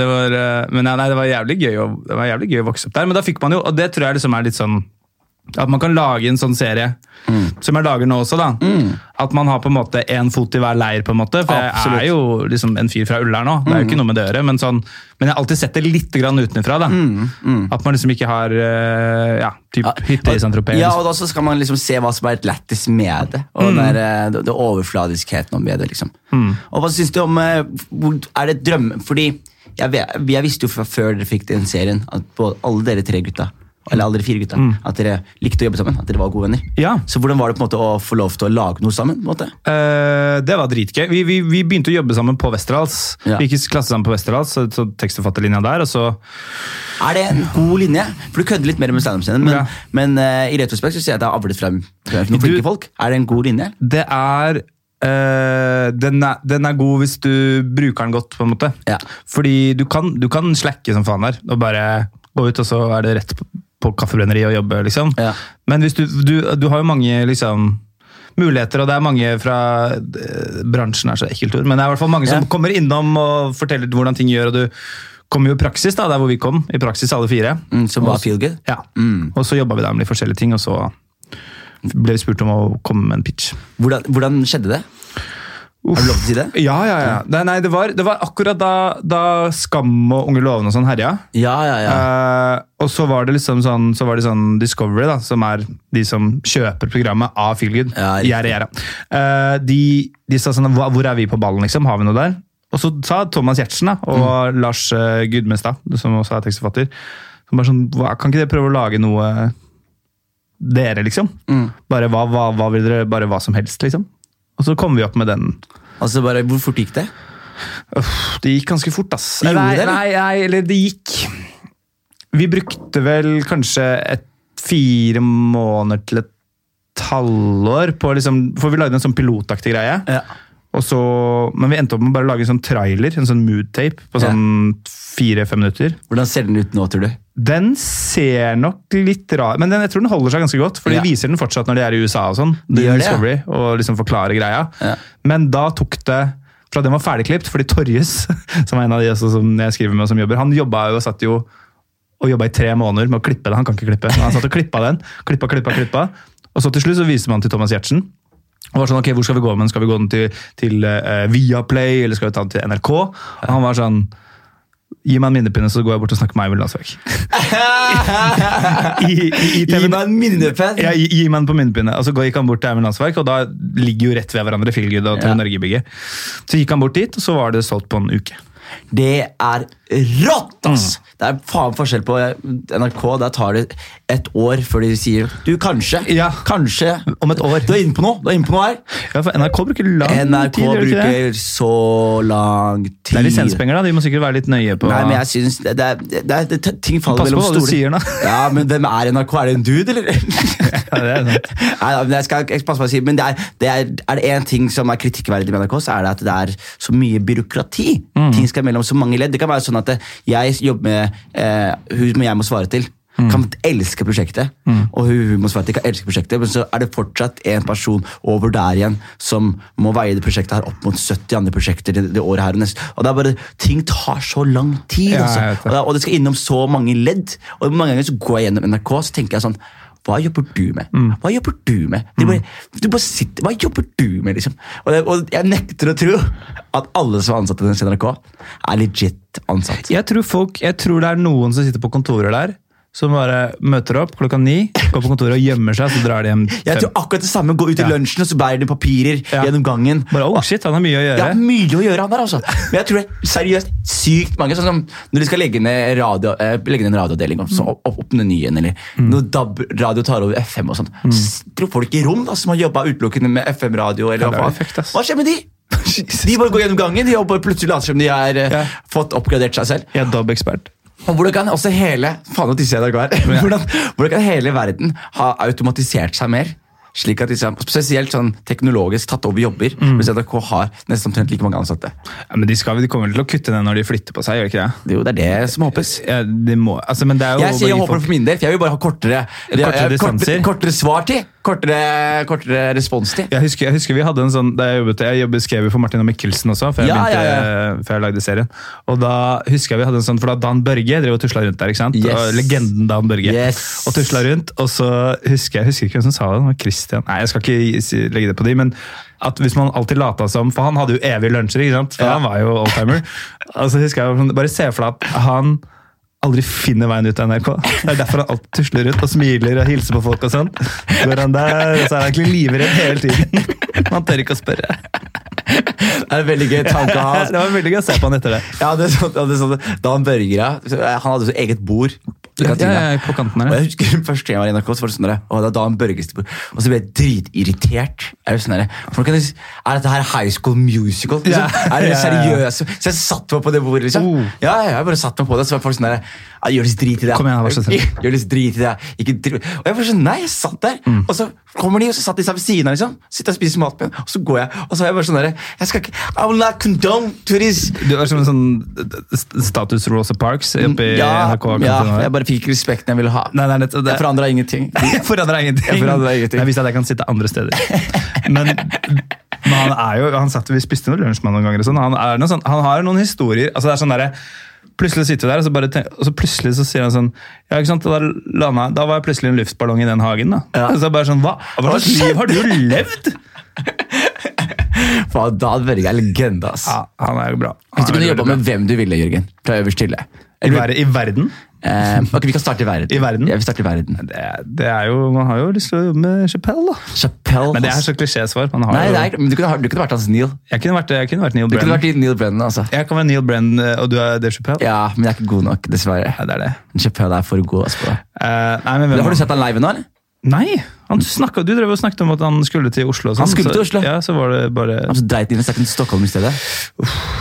det var, eh, men nei, det var jævlig gøy å, det var jævlig gøy å vokse opp der. Men da fikk man jo, og det tror jeg liksom er litt sånn at man kan lage en sånn serie, som jeg lager nå også. da. At man har på en måte én fot i hver leir. på en måte, For Absolutt. jeg er jo liksom en fyr fra Ullern nå. Det er jo ikke noe med det å gjøre. Men, sånn, men jeg har alltid sett det litt grann utenfra. da. At man liksom ikke har eh, ja, typ hytte i Saint-Tropez. Ja, og da så skal man liksom se hva som er et lættis med det. Og den der, eh, det, det overfladiskheten om det. liksom. Og hva syns du om eh, Er det drøm... Fordi jeg, jeg visste jo fra før dere fikk den serien, at alle dere tre gutta eller alle dere fire gutta, at dere likte å jobbe sammen? At dere var gode venner? Ja. Så hvordan var det på en måte å få lov til å lage noe sammen? på en måte? Uh, det var dritgøy. Vi, vi, vi begynte å jobbe sammen på Westerdals. Ja. Vi gikk klasse sammen på Westerdals, så, så tekstforfatterlinja der. og så Er det en god linje? For du kødder litt mer med standup-scenen, men, Ja. men uh, i retrospekt så sier jeg at det har avlet frem noen flinke folk. Er det en god linje? Det er Uh, den, er den er god hvis du bruker den godt, på en måte. Ja. Fordi du kan, du kan slakke som faen der, og bare gå ut, og så er det rett på, på kaffebrenneri og jobbe, liksom. Ja. Men du, du, du har jo mange liksom muligheter, og det er mange fra eh, bransjen er så ekkelt ord, men det er i hvert fall mange som kommer innom og forteller hvordan ting gjør, og du kommer jo i praksis, da, der hvor vi kom. I praksis alle fire. Mm, som var Og- feel good? Ja. Mm. Og så jobba vi der med de forskjellige ting, og så ble vi spurt om å komme med en pitch. Hvordan, hvordan skjedde det? Har du lov til å si det? Ja, ja, ja. Det, nei, det, var, det var akkurat da, da Skam og Unge lovende og sånn herja. Ja, ja, ja. Uh, og så var det liksom sånn, så var det sånn Discovery, da, som er de som kjøper programmet av Feelgood. Ja, Gjære, gjerde. Eh, de, de sa sånn Hvor er vi på ballen, liksom? Har vi noe der? Og så sa Thomas Giertsen da, og Mm. Lars uh, Gudmestad, som også er tekstforfatter, som bare sånn Kan ikke dere prøve å lage noe dere, liksom? Mm. Bare hva, hva, hva vil dere? Bare hva som helst, liksom? Og så kom vi opp med den. Altså bare, Hvor fort gikk det? Uff, det gikk ganske fort, ass. Gjorde nei, det, nei, nei, eller det gikk Vi brukte vel kanskje et fire måneder til et halvår på liksom For vi lagde en sånn pilotaktig greie. Ja. Så, men vi endte opp med å bare lage en sånn trailer, en sånn mood-tape, på sånn fire-fem minutter. Hvordan ser den ut nå, tror du? Den ser nok litt rar Men den, jeg tror den holder seg ganske godt, for Ja. de viser den fortsatt når de er i USA og sånn. De gjør det, ja. Og liksom forklarer greia. Ja. Men da tok det fra den var ferdigklipt, fordi Torjus, som er en av de som jeg skriver med som jobber, han jobba jo og satt jo og jobba i tre måneder med å klippe det. Han kan ikke klippe. Men han satt og klippa den. Klippa, klippa, klippa. Og så til slutt så viste man til Thomas Giertsen. Og var sånn, ok, hvor skal vi gå med den? Skal vi gå den til, til uh, Viaplay, eller skal vi ta den til NRK? Og han var sånn Gi meg en minnepinne, så går jeg bort og snakker med Eivind Landsverk. I, i, i TV Gi meg en minnepinne? ja, gi, gi meg den på minnepinne. Og så gikk han bort til Eivind Landsverk, og da ligger jo rett ved hverandre Feelgood og Ja. Norge-bygget. Så gikk han bort dit, og så var det solgt på en uke. Det er rått, ass! Det er faen forskjell på NRK. Der tar det et år før de sier Du, kanskje. Ja. Kanskje. Om et år. Du er inne på noe. Du er inne på noe her. Ja, for NRK bruker lang NRK tid. det det? bruker så lang tid. Det er lisenspenger, da. De må sikkert være litt nøye på Nei, men jeg synes det, det, er- det, er- det, Ting faller Pass på mellom hva du sier nå. Ja, men hvem er NRK? Er det en dude, eller? Ja, det er sant. Nei, men jeg skal passe på å si, men det er, det er, er det én ting som er kritikkverdig med NRK, så er det at det er så mye byråkrati. Mm. Ting skal mellom så mange ledd. Det kan være sånn at jeg jobber med eh, hun jeg må svare til. Mm. Kan elske prosjektet, og hun, hun må svare til kan elske prosjektet, men så er det fortsatt en person over der igjen som må veie det prosjektet her opp mot 70 andre prosjekter det, det året her og neste. Og det er bare, Ting tar så lang tid, Ja, altså. det. og, det, og det skal innom så mange ledd. Og mange ganger så går jeg gjennom NRK så tenker jeg sånn hva jobber du med? Mm. Hva jobber du med? Du bare, du bare sitter, Hva jobber du med, liksom? Og, det, og jeg nekter å tro at alle som er ansatt i NRK, er legit ansatt. Jeg tror, folk, jeg tror det er noen som sitter på kontoret der, som bare møter opp klokka ni, går på kontoret og gjemmer seg, så drar de hjem Jeg tror akkurat det samme. Gå ut i Ja. lunsjen, og så bærer de papirer Ja. gjennom gangen. Bare, oh shit, han har mye å gjøre. Ja, mye å gjøre, han der, altså. Men jeg tror det er seriøst sykt mange. Sånn som når de skal legge ned, radio, eh, legge ned en radioavdeling, så opp, opp, åpne ny en, eller Mm. når DAB radio tar over FM og sånn. mm. så tror folk i rom da, som har jobba utelukkende med FM-radio, eller er hva effekt. Hva skjer med de? De bare går gjennom gangen, de og plutselig later som de har eh, fått oppgradert seg selv. Jeg er DAB-ekspert. Og hvordan kan også hele faen at disse er hvordan, hvordan kan hele verden ha automatisert seg mer? Slik at liksom, Spesielt sånn teknologisk tatt over jobber, Mm. mens NRK har nesten omtrent like mange ansatte. Ja, men de, skal, de kommer vel til å kutte ned når de flytter på seg, gjør ikke det? Jo det er det som håpes. Ja, må, altså, men det er jo Jeg sier jeg håper folk... for min del, for jeg vil bare ha kortere, Kortere kortere, kortere svartid. Kortere, kortere responstid. Jeg husker, jeg husker vi hadde en sånn Da jeg jobbet, jeg jobbet, skrev jo for Martin og Mikkelsen også, før jeg, Ja, begynte, ja, før jeg lagde serien. Og da husker jeg vi hadde en sånn For da Dan Børge drev og tusla rundt der. ikke sant? Yes. Og legenden Dan Børge. Yes. Og tusla rundt. Og så husker jeg husker ikke hvem som sa det. det var Christian. Nei, jeg skal ikke legge det på de, men at hvis man alltid lata som For han hadde jo evige lunsjer, ikke sant? For Ja. han var jo oldtimer. Altså, husker jeg Bare se for deg at han aldri finner veien ut av NRK. Det er derfor han alltid tusler ut og smiler og hilser på folk. og sånn. Går han der, og så er han egentlig livredd hele tiden. Man tør ikke å spørre. Det er en veldig gøy tanke å ha. Det var veldig gøy å se på han etter det. Ja, det er sånn, da han børgra han hadde så eget bord Ja, ja, på kanten her. Og jeg husker Første gang jeg var i NRK, så var det sånn der, og det da en Børgestad Og så ble jeg dritirritert. Jeg sånn der, jeg, er dette her High School Musical? Liksom? Ja. Er det seriøst? Så jeg satt meg på det bordet. liksom. Oh. Ja, ja, jeg bare satt meg på det, så var folk sånn der, ja, gjør litt drit i det. Kom igjen, vær så snill. Gjør litt drit i det. Ikke drit. og jeg var sånn, nei, jeg satt der. Mm. Og så kommer de, og så satt de seg ved siden av, liksom. Sitter og spiser maten min, og så går jeg. Og så er jeg bare sånn der, jeg skal ikke, I will not condone to this. Du er som en sånn status Rosa Parks oppi ja, NRK. ja, jeg bare fikk ikke respekten jeg ville ha. Nei, nei, det, det. Jeg forandra ingenting. Jeg forandrer ingenting. Jeg ingenting. Jeg visste at jeg kan sitte andre steder. Men, men han er jo, han satt, vi spiste noe lunsj med noen ganger. Sånn. han, noe sånn, han har noen historier. altså det er sånn der, Plutselig sitter vi der, og så, bare tenker, og så plutselig så sier han sånn ja, ikke sant, Da, landa, da var jeg plutselig en luftballong i den hagen. da. Ja. Og så bare sånn, Hva, hva slags liv har du levd?! Faen, da hadde Børge er legende, ass. Ja, Han er jo bra. Hvis du Han kunne jobba med hvem du ville, Jørgen, fra øverst til. I, ver I verden? Eh, ok, Vi kan starte i verden. I verden? Ja, vi starter i verden. Det, det er jo, Man har jo lyst til å jobbe med Chappelle, da. Chappelle Men det er så klisjésvar. Nei, jo, er, men du kunne, du kunne vært hans Neil. jeg, kunne vært, jeg kunne vært Neil Du kunne Brennan. vært Neil Brennan, altså. Jeg kan være Neil Brennan, eh, og du er Dave Chappelle? Ja, men jeg er ikke god nok, dessverre. Ja, det er det. Chappelle er for god. Altså. Eh, nei, men Har du sett han live nå, eller? Nei! Han snakket, du drev og snakket om at han skulle til Oslo. Sånn, Han skulle til Oslo? Ja, så var det bare Han så dreit inn og snakket til Stockholm i stedet.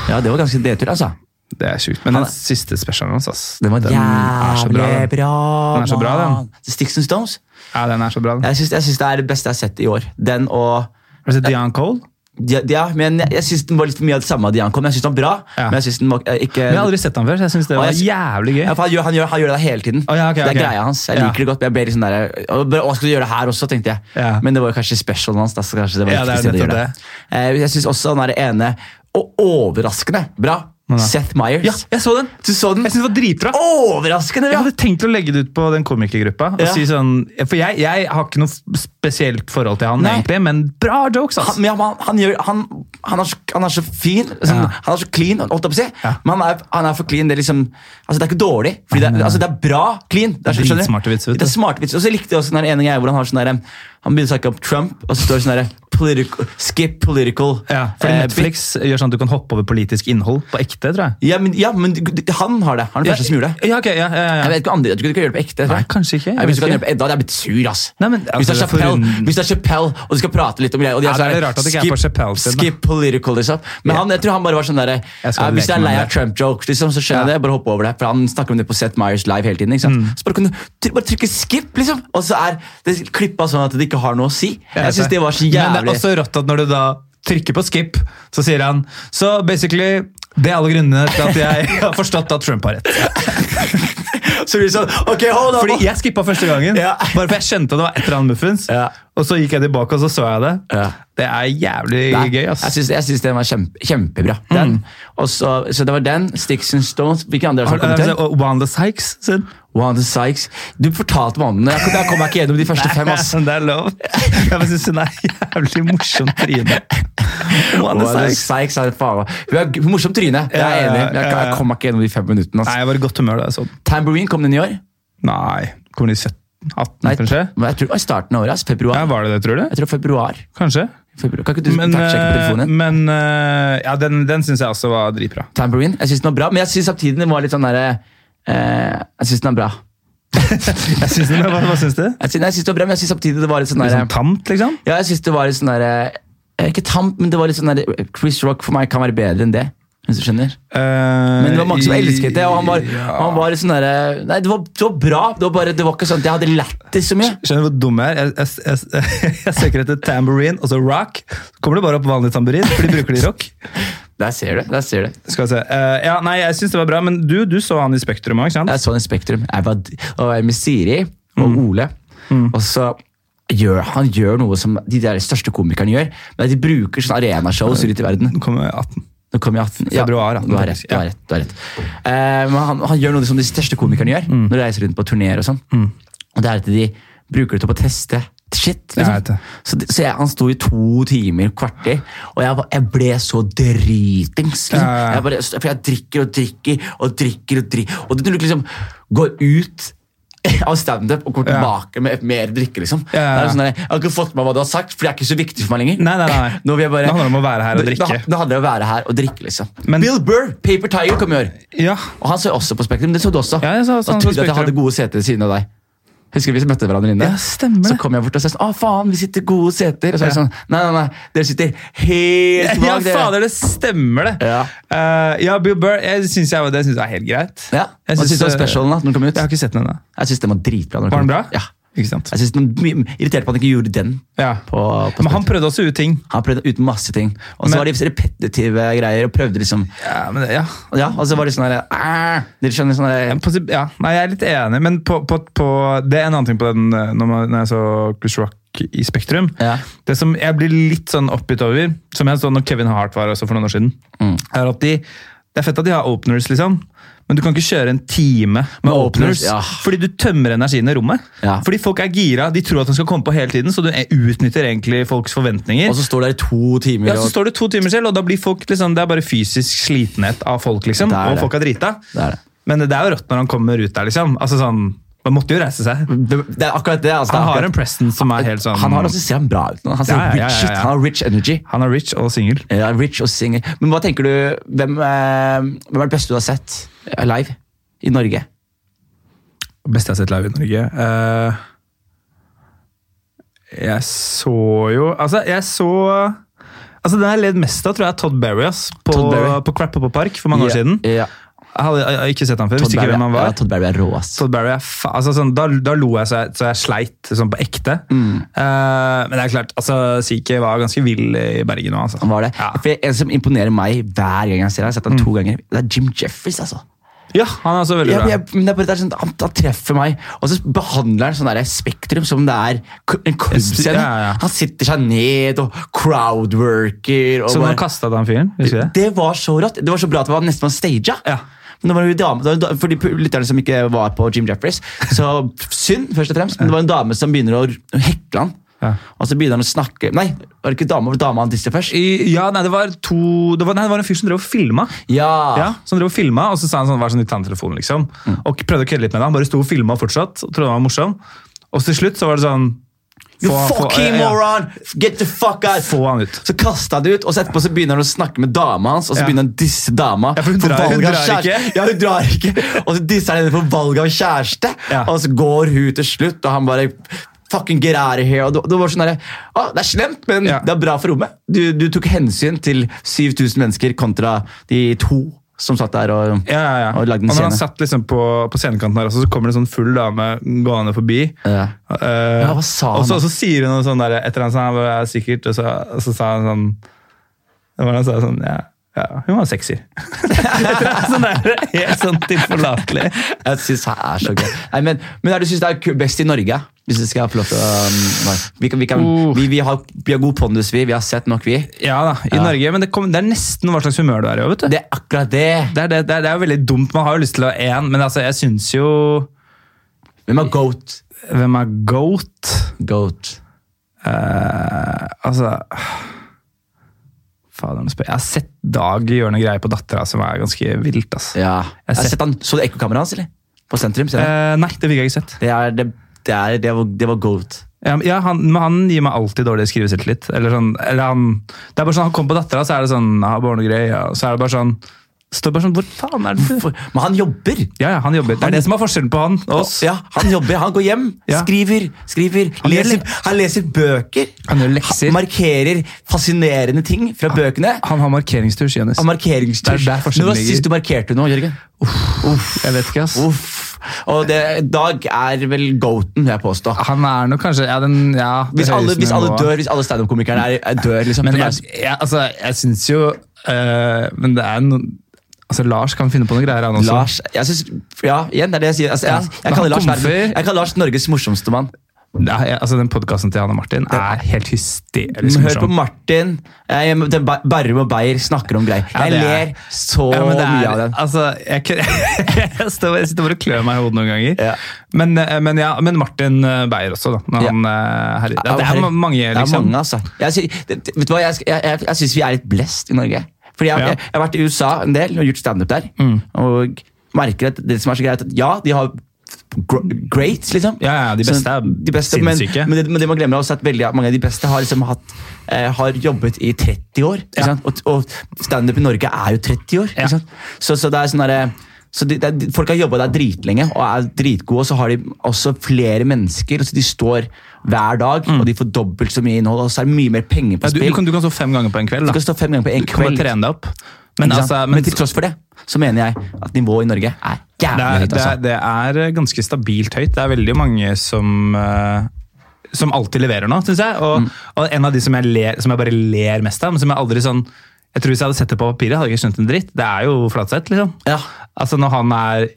Ja, det var ganske nedtur, altså. Det er sjukt. Men den er- siste specialen hans, ass. Den var er så bra. Den. bra. Den er så bra, den. Sticks and Stones. Ja, den er så bra. den. Jeg syns, det er det beste jeg har sett i år. Den og Har du sett Dian Cole? Ja, ja men jeg, jeg syns den var litt for mye av det samme av Dian Men Jeg syns den var bra, Ja. men jeg syns den var eh, ikke Men jeg har aldri sett den før, så jeg syns det var jeg- jævlig gøy. Ja, han, gjør, han, gjør, han gjør det hele tiden. Oh, ja, okay, det er okay. greia hans. Jeg liker det godt. men Jeg ble sånn der, og, skal du gjøre det her også, tenkte jeg. Men det var kanskje specialen hans. Da, så kanskje det var Ja, det er nettopp det. Eh, Jeg syns også det ene, og overraskende bra, Seth Meyers. Ja, jeg så den! Du så den? Jeg synes det var dritbra. Overraskende Jeg hadde tenkt å legge det ut på den komikergruppa. Ja. si sånn, For jeg, jeg har ikke noe spesielt forhold til han, Nei. egentlig, men bra jokes! Han, ja, han, han, gjør, han, han, er så, han er så fin. Sånn, Ja. Han er så clean, holdt jeg på å si. Ja. Men han er, han er for clean. Det er liksom altså Det er ikke dårlig. Fordi det, er- altså det er bra clean. Det er, så-? Dritsmarte vitser. Det er smarte vitser. Og så likte jeg også den ene greia hvor han har sånn der, Han begynner å snakke om Trump, og så står det sånn der political, Skip political. Ja, fordi eh, Netflix gjør sånn at du kan hoppe over politisk innhold på ekte, tror jeg. Ja, men, ja, men han har det. Han er den første som gjorde det. Ja, ok, ja, ja, ja. Jeg vet ikke om andre, Du kan gjøre det på ekte. tror Nei, kanskje ikke. Jeg ikke. gjøre det på, edda hadde jeg blitt sur, ass. Nei, men, hvis, det altså, er det er for Chappelle, en- hvis det er Chappelle, og de skal prate litt om greier og de Ja, er det er sånn, rart at det ikke er på Chappelle sin. Skip political, liksom. Men han, jeg tror han bare var sånn der, Jeg Hvis jeg det er lei av Trump-jokes, liksom, så skjønner jeg det. Bare hoppe over det. For Han snakker om det på Seth Meyers live hele tiden. ikke sant? Så bare kan du bare trykke skip, liksom. Og så er det klippa sånn at det ikke har noe å si. Jeg synes det var så jævlig. Men det er også rått at når du da trykker på skip, så sier han Så basically, det er alle grunnene til at jeg har forstått at Trump har rett. Så det sånn Ok, hold on! Fordi jeg skippa første gangen, bare for jeg skjønte at det var et eller annet muffins. Ja. Og så gikk jeg tilbake, og så så jeg det. Ja. Det er jævlig Nei, gøy, ass. Jeg syns, jeg syns den var kjempe, kjempebra. Den. Og så, så det var den. Sticks and Stones. Hvilke andre har kommet til? altså, Wanda Sykes sin. Wanda Sykes. Du fortalte meg om den. Jeg kom, jeg meg ikke gjennom de første fem. ass. det er lov. Jeg syns hun er jævlig morsom tryne. Wanda Wanda Sykes. Er faen Hun er morsom tryne. Jeg er enig. Jeg, ja. jeg kom meg ikke gjennom de fem minuttene. Nei, ass. jeg var i godt humør da jeg så den. Tambourine kom den i år. Nei, kom den i 17? 18, Nei, kanskje? jeg tror det var i starten av året. Altså, Februar. Ja, Var det det, tror du? Jeg tror februar. Kanskje. februar. Kan ikke du Men, på telefonen? eh, men eh, ja, den, den syns jeg også var dritbra. Tambourine. Jeg syns den var bra, men jeg syns samtidig den var litt sånn derre eh, Jeg syns den er bra. Jeg synes den, hva, hva syns du? Jeg syns, syns det var bra, men jeg syns samtidig det var litt sånn Litt sånn tamt, liksom? Ja, jeg synes det var litt sånn derre eh, Ikke tamt, men det var litt sånn derre Chris Rock for meg kan være bedre enn det. Hvis du skjønner. Men det var mange som elsket det, og han var, ja. han var sånn der, Nei, det var, det var bra. Det var bare, det var ikke sånn at jeg hadde lættis så mye. Skjønner du hvor dum jeg er? Jeg, jeg, jeg, jeg søker etter tambourine, og så rock. Så kommer det bare opp vanlig tamburin, for de bruker de i rock. Der ser du. der ser du. Skal vi se. Uh, ja, nei, jeg syns det var bra, men du, du så han i Spektrum òg, ikke sant? Jeg så han i Spektrum. Jeg var, og jeg med Siri og Mm. Ole. Og så gjør han gjør noe som de der største komikerne gjør. Men de bruker sånne arenashows rundt i verden. Nå kommer 18. Nå kom jeg 18. Februar, ja. du har rett. Du har rett, du har rett. Eh, men han, han gjør noe som de største komikerne gjør Mm. når de reiser rundt på turneer. Og sånn. Og det er at de bruker det til å teste shit. Liksom. Så, så jeg, Han sto i to timer, kvarter, og jeg, jeg ble så dritings. Liksom. Jeg bare, for jeg drikker og drikker og drikker. Og drikker Og når du liksom går ut av standup og kommer tilbake med mer drikke. liksom. Det er sånn der, jeg har ikke fått med meg hva du har sagt, for det er ikke så viktig for meg lenger. Nei, nei, nei. Nå vil jeg bare... Det handler om å være her og drikke. Det, det handler om å være her og drikke, liksom. Men- Bill Burr, Paper Tiger, kom i år. Ja, Og han så også på Spektrum. Det så du også. Ja, jeg så også og trodde at jeg hadde gode seter ved siden av deg. Husker vi møtte hverandre inne? Ja, stemmer Så kom jeg bort og sa sånn, å faen, vi sitter gode seter. Og så er det sånn, nei, nei, nei, dere sitter helt bak Ja, fader, det stemmer, det. Ja. uh, ja, Bill Burr jeg synes jeg, det synes jeg er helt greit. Ja, Hva syns du om specialen da, når den kom ut? Jeg har ikke sett den ennå. Jeg syns den var dritbra. Var den bra? Ja. Ikke sant? Jeg synes den irritert på at han ikke gjorde den. Ja. På, på Men han prøvde også ut ting. han prøvde ut masse ting. Og så var det repetitive greier, og prøvde liksom Ja, men ja. Ja, og så var det sånn der, Dere skjønner sånn der, Ja, ja, nei, jeg er litt enig, men på, på, på, det er en annen ting på den eh, når, man, når jeg så Chris Rock i Spektrum. Ja. Det som jeg blir litt sånn oppgitt over, som jeg så når Kevin Hart var også for noen år siden, Mm. er at de, det er fett at de har openers, liksom. Men du kan ikke kjøre en time med Med openers, openers, ja. fordi du tømmer energien i rommet. Ja. Fordi folk er gira, de tror at den skal komme på hele tiden, så du utnytter egentlig folks forventninger. Og så står det der i to timer. Ja, så står det to timer selv, og da blir folk liksom, det er bare fysisk slitenhet av folk, liksom. Og folk er drita. det er det. Men det er jo rått når han kommer ut der, liksom. Altså sånn, Man måtte jo reise seg. Det er akkurat det. Altså, Han har akkurat- en Preston som er helt sånn Han har også ser han bra ut nå. Han ser Ja, ja, ja, rich ut. Han har rich energy. Han er rich og singel. Ja, rich og single. Men hva tenker du, hvem, eh, hvem er det beste du har sett eh, live i Norge? Beste jeg har sett live i Norge. Uh, jeg så jo Altså, jeg så Altså, Den jeg ledd mest av, tror jeg er Todd Berry. ass, På, Todd Berry. på Crapper Park for mange år Ja, siden. Ja. Hadde jeg, har ikke sett han før. Todd Barry, Berry, hvem han var. Ja, Todd Barry er rå, ass. Todd Berry er fa altså, sånn, da, da lo jeg så jeg, så jeg sleit sånn på ekte. Mm. Uh, men det er klart, altså, Sike var ganske vill i Bergen nå. Altså. Han var det. Ja. Mm. For En som imponerer meg hver gang jeg ser ham, jeg har sett ham to ganger, det er Jim Jeffries. altså. ja, han er også veldig Ja, bra. jeg, men det er bare, det er sånn, han, han treffer meg, og så behandler han sånn der Spektrum som det er en klubbscene. Ja, ja. Han sitter seg ned og crowdworker. Og Så bare- nå kasta han fyren? Det? Det var så rått. Det var så bra at det var nesten var staged. Ja. For de lytterne som ikke var på Jim Jeffries, så synd, først og fremst. Men det var en dame som begynner å hekle han. Ja. Og så begynner han å snakke Nei, var det ikke dama, dame han disse først? I, ja, nei, det var to det var, nei, det var en fyr som drev og filma. Ja. Ja, som drev og filma, og så sa han sånn, var sånn i tannetelefonen, liksom. Mm. Og prøvde å kødde litt med det. Han bare sto og filma fortsatt, og trodde han var morsom. Og til slutt så var det sånn You få- fucking ja. moron! Get the fuck out! Få han ut. Så kasta det ut, og så etterpå så begynner han å snakke med dama hans. Og så Ja. begynner han å disse dama Ja, for hun drar- hun drar ikke. Ja, hun drar ikke. Og så disser han henne for valg av kjæreste. Ja. Og så går hun til slutt, og han bare Fucking get out of here. Og det, det var sånn der, å, Det er slemt, men det er bra for rommet. Du, du tok hensyn til 7000 mennesker kontra de to som satt der og, Ja, ja, ja. og lagde en når han satt liksom på, på scenekanten her også, så kommer det en sånn full dame gående forbi. Ja. Uh, Ja, hva sa han og så, og så sier hun noe sånn der, etter han sa var sikkert, og så, og så sa han sånn det var han sa sånn, ja, ja, hun var sexy. sånn der, helt sånn tilforlatelig. Jeg synes det er så gøy. Nei, men, men er det du synes det er best i Norge? Hvis jeg skal få lov til å um, Vi, kan, vi, kan, Uh. vi, vi, har, vi har god pondus, vi. Vi har sett nok, vi. Ja da, i Ja. Norge, men det, kom, det er nesten hva slags humør du er i. vet du. Det er akkurat det. Det er, det, det, det er jo veldig dumt. Man har jo lyst til å ha én, men altså, jeg syns jo Hvem er goat? Hvem er goat? Goat. Uh, altså Fader, jeg. Har sett Dag gjøre noe greier på dattera som er ganske vilt. ass. Ja. Jeg har sett- sett han, Så du ekkokameraet hans, eller? På sentrum? Eh, nei, det fikk jeg ikke sett. Det, er, det, det, er, det, var, det var goat. Ja, ja, han, men han gir meg alltid dårlig skriveselvtillit. Eller sånn, eller han, det er bare sånn, han kommer på dattera, så er det sånn ja, barnegreier, og så er det bare sånn står bare sånn, Hvor faen er det du men han jobber! Ja, ja, han jobber. Det er det som er forskjellen på han og oss. Ja, Han jobber, han går hjem, Ja. skriver, skriver Han leser, Han leser bøker. Han gjør lekser. Markerer fascinerende ting fra bøkene. Han har markeringstur, Jonis. Det er der var ligger. sist du markerte noe, Jørgen? Jeg vet ikke, ass. Uff. Og det, Dag er vel goaten, vil jeg påstå. Han er nok kanskje ja, den, ja, Hvis alle, hvis alle dør, hvis alle standup-komikerne er, er dør, liksom. Men jeg, jeg, altså, jeg syns jo øh, Men det er noe Altså, Lars kan finne på noe greier, han også. Lars jeg synes, Ja, igjen, det er det jeg sier. Altså, jeg, jeg, kaller Lars, verden- jeg kaller Lars Norges morsomste mann. Ja, jeg, altså, den podkasten til Hanne Martin er helt hysterisk Hør på morsom. Martin. Jeg, den Ba- Barrum og Beyer snakker om greier. Ja, Jeg det er- ler så Ja, men det mye av den. Altså, jeg, kø- jeg, står, jeg sitter bare og klør meg i hodet noen ganger. Ja. Men, øh, men, ja, men Martin øh, Beyer også, da. Når Ja. han, herre, ja, det er ma- mange, Det er liksom. mange, altså. Jeg, sy- det- det- vet du hva, jeg, jeg, jeg, jeg syns vi er litt blessed i Norge. Fordi jeg, Ja. jeg, jeg har vært i USA en del og gjort standup der. Mm. Og merker at det som er så greit, at ja, de har gr great, liksom. Ja, ja, de beste er de beste, sinnssyke. men, det, men det man glemmer også at veldig mange av de beste har, liksom hatt, eh, har jobbet i 30 år. Ja. sant? Og, og standup i Norge er jo 30 år. Ja. Så, så det er sånn så de, er, Folk har jobba der dritlenge og er dritgode, og så har de også flere mennesker. så de står hver dag, og de får dobbelt så mye innhold, og så er det mye mer penger på Mm. Ja, du, spill. du, kan, du kan stå fem ganger på en kveld. Du kan stå fem ganger på en Du kan trene deg opp. Men, altså, men, men, til tross for det, så mener jeg at nivået i Norge er det, jævlig høyt. det, Altså. er, det er ganske stabilt høyt. Det er veldig mange som uh, som alltid leverer nå, syns jeg. Og, Mm. og en av de som jeg, ler, som jeg bare ler mest av, men som jeg aldri sånn Jeg tror Hvis jeg hadde sett det på papiret, hadde jeg ikke skjønt en dritt. Det er jo Flatseth, liksom. Ja, Altså Når han er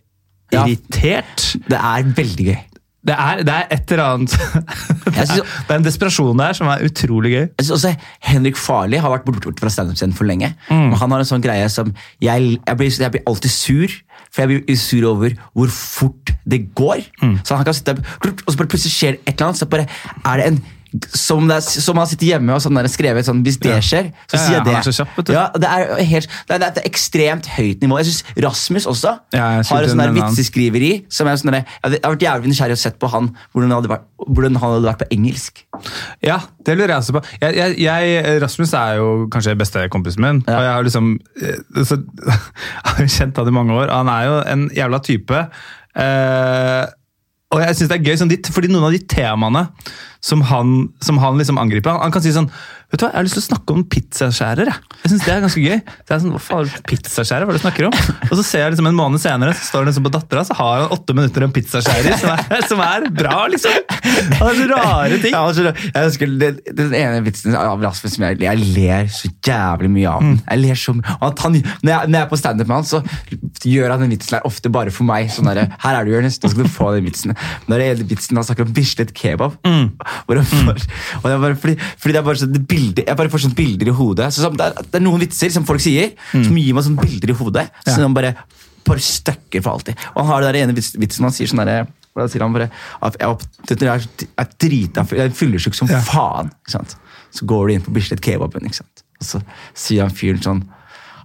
Ja. irritert det er veldig gøy. Det er, det er et eller annet det, er, synes- det er en desperasjon der som er utrolig gøy. Jeg synes også Henrik Farley har vært borte borte fra standup-scenen for lenge. Mm. Han har en sånn greie som jeg, jeg, blir, jeg blir alltid sur. For jeg blir sur over hvor fort det går. Mm. Så han kan sitte Og så bare plutselig skjer et eller annet. Så bare er det en som, er, som han sitter hjemme og sånn der, skrevet sånn Hvis det skjer, så sier jeg det. så kjapp. Ja, det er helt det er, et ekstremt høyt nivå. Jeg synes Rasmus også har et sånn er vitseskriveri. Som er sånn jeg har vært jævlig nysgjerrig og sett på han hvordan han hadde vært, hvordan han hadde vært på engelsk. Ja, det lurer jeg også på. Jeg, jeg, jeg, Rasmus er jo kanskje beste kompisen min. Ja. Og jeg har liksom eh, så, jeg har kjent han i mange år. Han er jo en jævla type. Eh, og jeg synes det er gøy, sånn, fordi noen av de temaene som han, som han liksom angriper han kan si sånn Vet du hva, Jeg har lyst til å snakke om pizzaskjærer. Jeg, jeg synes det er ganske gøy. Så jeg er sånn, Hva faen, pizzaskjærer? Hva er det du snakker om? Og så ser jeg liksom en måned senere, så står han liksom på dattera, så har han åtte minutter om pizzaskjærer, som, er- som er bra, liksom. Han har så rare ting. Ja, altså, jeg husker den, den ene vitsen av Rasmus som jeg, jeg ler så jævlig mye av. den. Jeg ler så mye. Og at han, når, når jeg er på standup med han, så gjør han den vitsen der ofte bare for meg. Sånn der, her er du, Jonis, nå skal du få den vitsen. Når det gjelder vitsen han snakker om Bislett kebab. Hvor han får, og det er bare fordi, fordi det er bare så, det bilder, Jeg bare får sånne bilder i hodet. Så, sånn, det, er, det er noen vitser som folk sier, som gir meg sånne bilder i hodet. Ja. Som bare, bare støkker for alltid. Og han har det der ene vits, vitsen han sier sånn derre da sier han bare at jeg, var- jeg, er, er drita Jeg er fyllesyk som Ja. faen. Så går du inn på Bislett Kebaben, og så sier han fyren sånn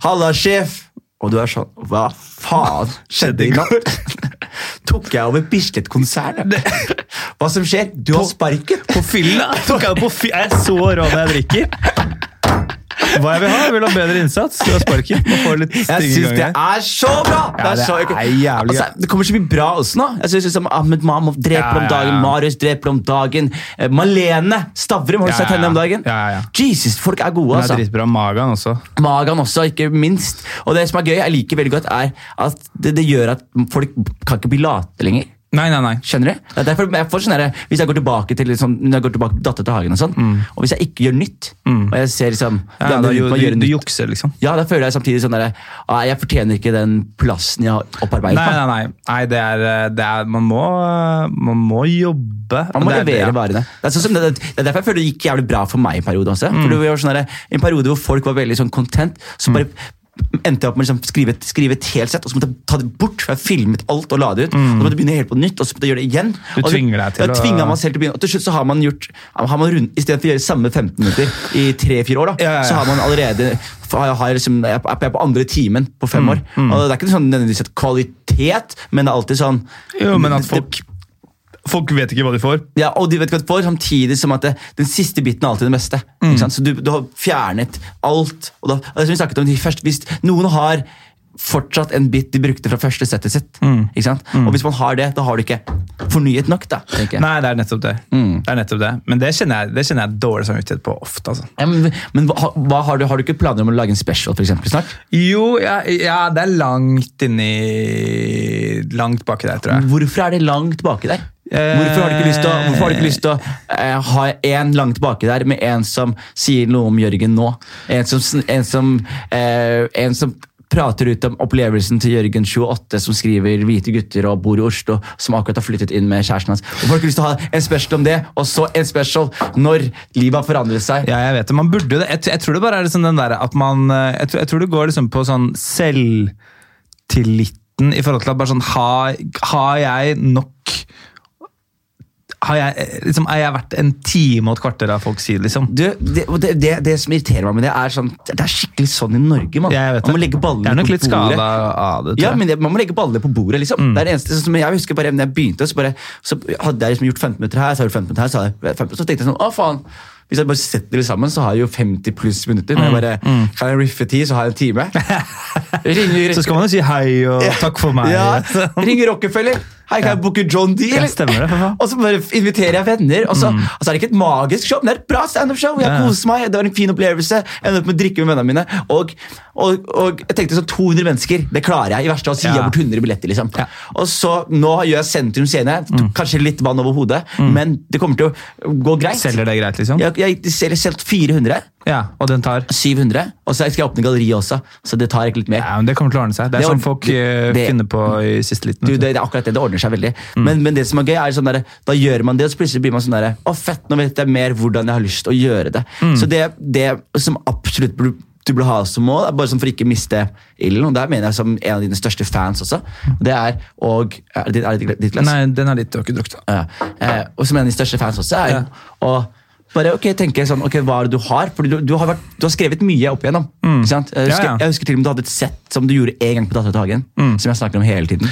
Halla, sjef! Og du er sånn Hva faen skjedde i natt? Tok jeg over Bislett-konsernet? Hva som skjer? Du har sparken! På fylla! Tok jeg på jeg er så rå når jeg drikker. Hva jeg vil ha? Jeg vil ha bedre innsats. Du har sparken. Jeg syns det er så bra! Det så, er jævlig altså, det kommer så mye bra også nå. Jeg synes liksom Ahmed Mahmoud dreper om dagen. Marius dreper om dagen. eh, Malene Stavrum, har du sett henne om dagen? Jesus, folk er gode, Den er altså. dritbra. Magan også. Magan også, ikke minst. Og det som er gøy, jeg liker veldig godt, er at det, det gjør at folk kan ikke bli late lenger. Nei, nei, nei. Skjønner du? Det er derfor jeg får sånn Hvis jeg går tilbake til liksom, når jeg går tilbake til Datter til hagen, og sånn, og hvis jeg ikke gjør nytt og jeg ser liksom Mm. Ja, da, du, du, du jukser, liksom. ja, da føler jeg samtidig sånn ah, Jeg fortjener ikke den plassen jeg har opparbeidet Nei, nei, nei. nei det, er, det er Man må, man må jobbe. Man må Det er- levere varene. Det er, sånn som det, det er derfor jeg føler det gikk jævlig bra for meg en periode også. Mm. For det var sånn der, En periode hvor folk var veldig sånn content, så bare endte jeg opp med å liksom skrive, skrive et helt sett, og så måtte jeg ta det bort. for Jeg filmet alt og la det ut. Og så måtte jeg begynne helt på nytt, og så måtte jeg gjøre det igjen. Mm. Du og tvinger deg til jeg å- meg selv til å begynne. Og til slutt så har man gjort har man rund, Istedenfor å gjøre samme 15 minutter i tre-fire år, da, Ja, ja, ja. så har man allerede har, har liksom, jeg er på- andre timen på Mm, år. Og Det er ikke sånn nødvendigvis et kvalitet, men det er alltid sånn Jo, men at det- folk vet ikke hva de får. ja, og de vet ikke hva de får, samtidig som at det, den siste biten er alltid den beste. Sant? Så du, du har fjernet alt. Og da, og det som vi snakket om første, Hvis noen har fortsatt en bit de brukte fra første settet sitt, ikke sant? og hvis man har det, da har du ikke fornyet nok. da, tenker jeg. Nei, det er nettopp det. Det er nettopp det. Men det kjenner jeg, det kjenner jeg dårlig samvittighet på ofte. altså. Ja, men men hva, hva har, du, har du ikke planer om å lage en special for eksempel, snart? Jo, ja, ja, det er langt inni Langt baki der, tror jeg. Hvorfor er det langt baki der? Hvorfor har du ikke lyst til å, eh, ha en langt baki der med en som sier noe om Jørgen nå? En som, en som, eh, en som prater ut om opplevelsen til Jørgen 28, som skriver 'Hvite gutter' og bor i Oslo, som akkurat har flyttet inn med kjæresten hans. Hvorfor har du ikke lyst til å ha en special om det, og så en special når livet har forandret seg? Ja, jeg vet det. Man burde det. Jeg, jeg tror det bare er liksom den der at man eh, Jeg jeg tror det går liksom på sånn selvtilliten i forhold til at bare sånn Har, har jeg nok har jeg, liksom, er jeg verdt en time og et kvarter av folk sier, liksom? Du, det, det, det, det som irriterer meg med det, er sånn Det er skikkelig sånn i Norge, det. Man må legge er ballene på bordet. Skala av det. Ja, men det, Man må legge ballene på bordet. liksom. Det er det eneste som Jeg husker bare når jeg begynte, så, bare, så hadde jeg liksom gjort 15 minutter her, så hadde jeg gjort 15 minutter her, så, jeg 15, så tenkte jeg sånn Å, faen. Hvis jeg bare setter det sammen, så har jeg jo 50 pluss minutter. Når jeg bare, Kan jeg riffe ti, så har jeg en time. Ringer, Så skal man jo si hei og takk for meg. ja, ringer Rockefeller. Hei, kan jeg booke John D? Ja, stemmer det. Og så bare inviterer jeg venner. Og så, og så er det ikke et magisk show, men det er et bra standup-show. Jeg Ja, ja. koser meg, Det var en fin opplevelse. Jeg endte opp med å drikke med vennene mine. Og, og, og jeg tenkte sånn 200 mennesker, det klarer jeg. I verste fall sier jeg Ja. bort 100 billetter. liksom. Ja. Og så Nå gjør jeg Sentrum Scene. Kanskje litt vann over hodet, men det kommer til å gå greit. Selger det greit, liksom? Jeg, jeg selger selv 400. Ja, Og den tar 700. Og så skal jeg åpne galleri også, så det tar ikke litt mer. Ja, men Det kommer til å ordne seg. Det er Det sånn folk det, det- finner på i siste liten. Du, det, er akkurat det, det ordner seg veldig. Men, men det som er gøy, er sånn der, da gjør man det, og så plutselig blir man sånn der, å fett, nå vet jeg mer hvordan jeg har lyst til å gjøre det. Så det, det som absolutt burde, du burde ha som mål, bare sånn for ikke miste ilden, og der mener jeg som en av dine største fans også, det er, og, er det, det ditt glass? Nei, den er litt Du har ikke drukket. Ja. Eh, og som en av dine største fans også er Ja. å bare ok, tenke sånn, ok, hva er det du har? Fordi du, du, har, vært, du har skrevet mye opp igjennom. Mm. sant? Jeg, husker, Mm. Ja, ja. jeg husker til og med du hadde et sett som du gjorde en gang på Dattera til Hagen, som jeg snakker om hele tiden.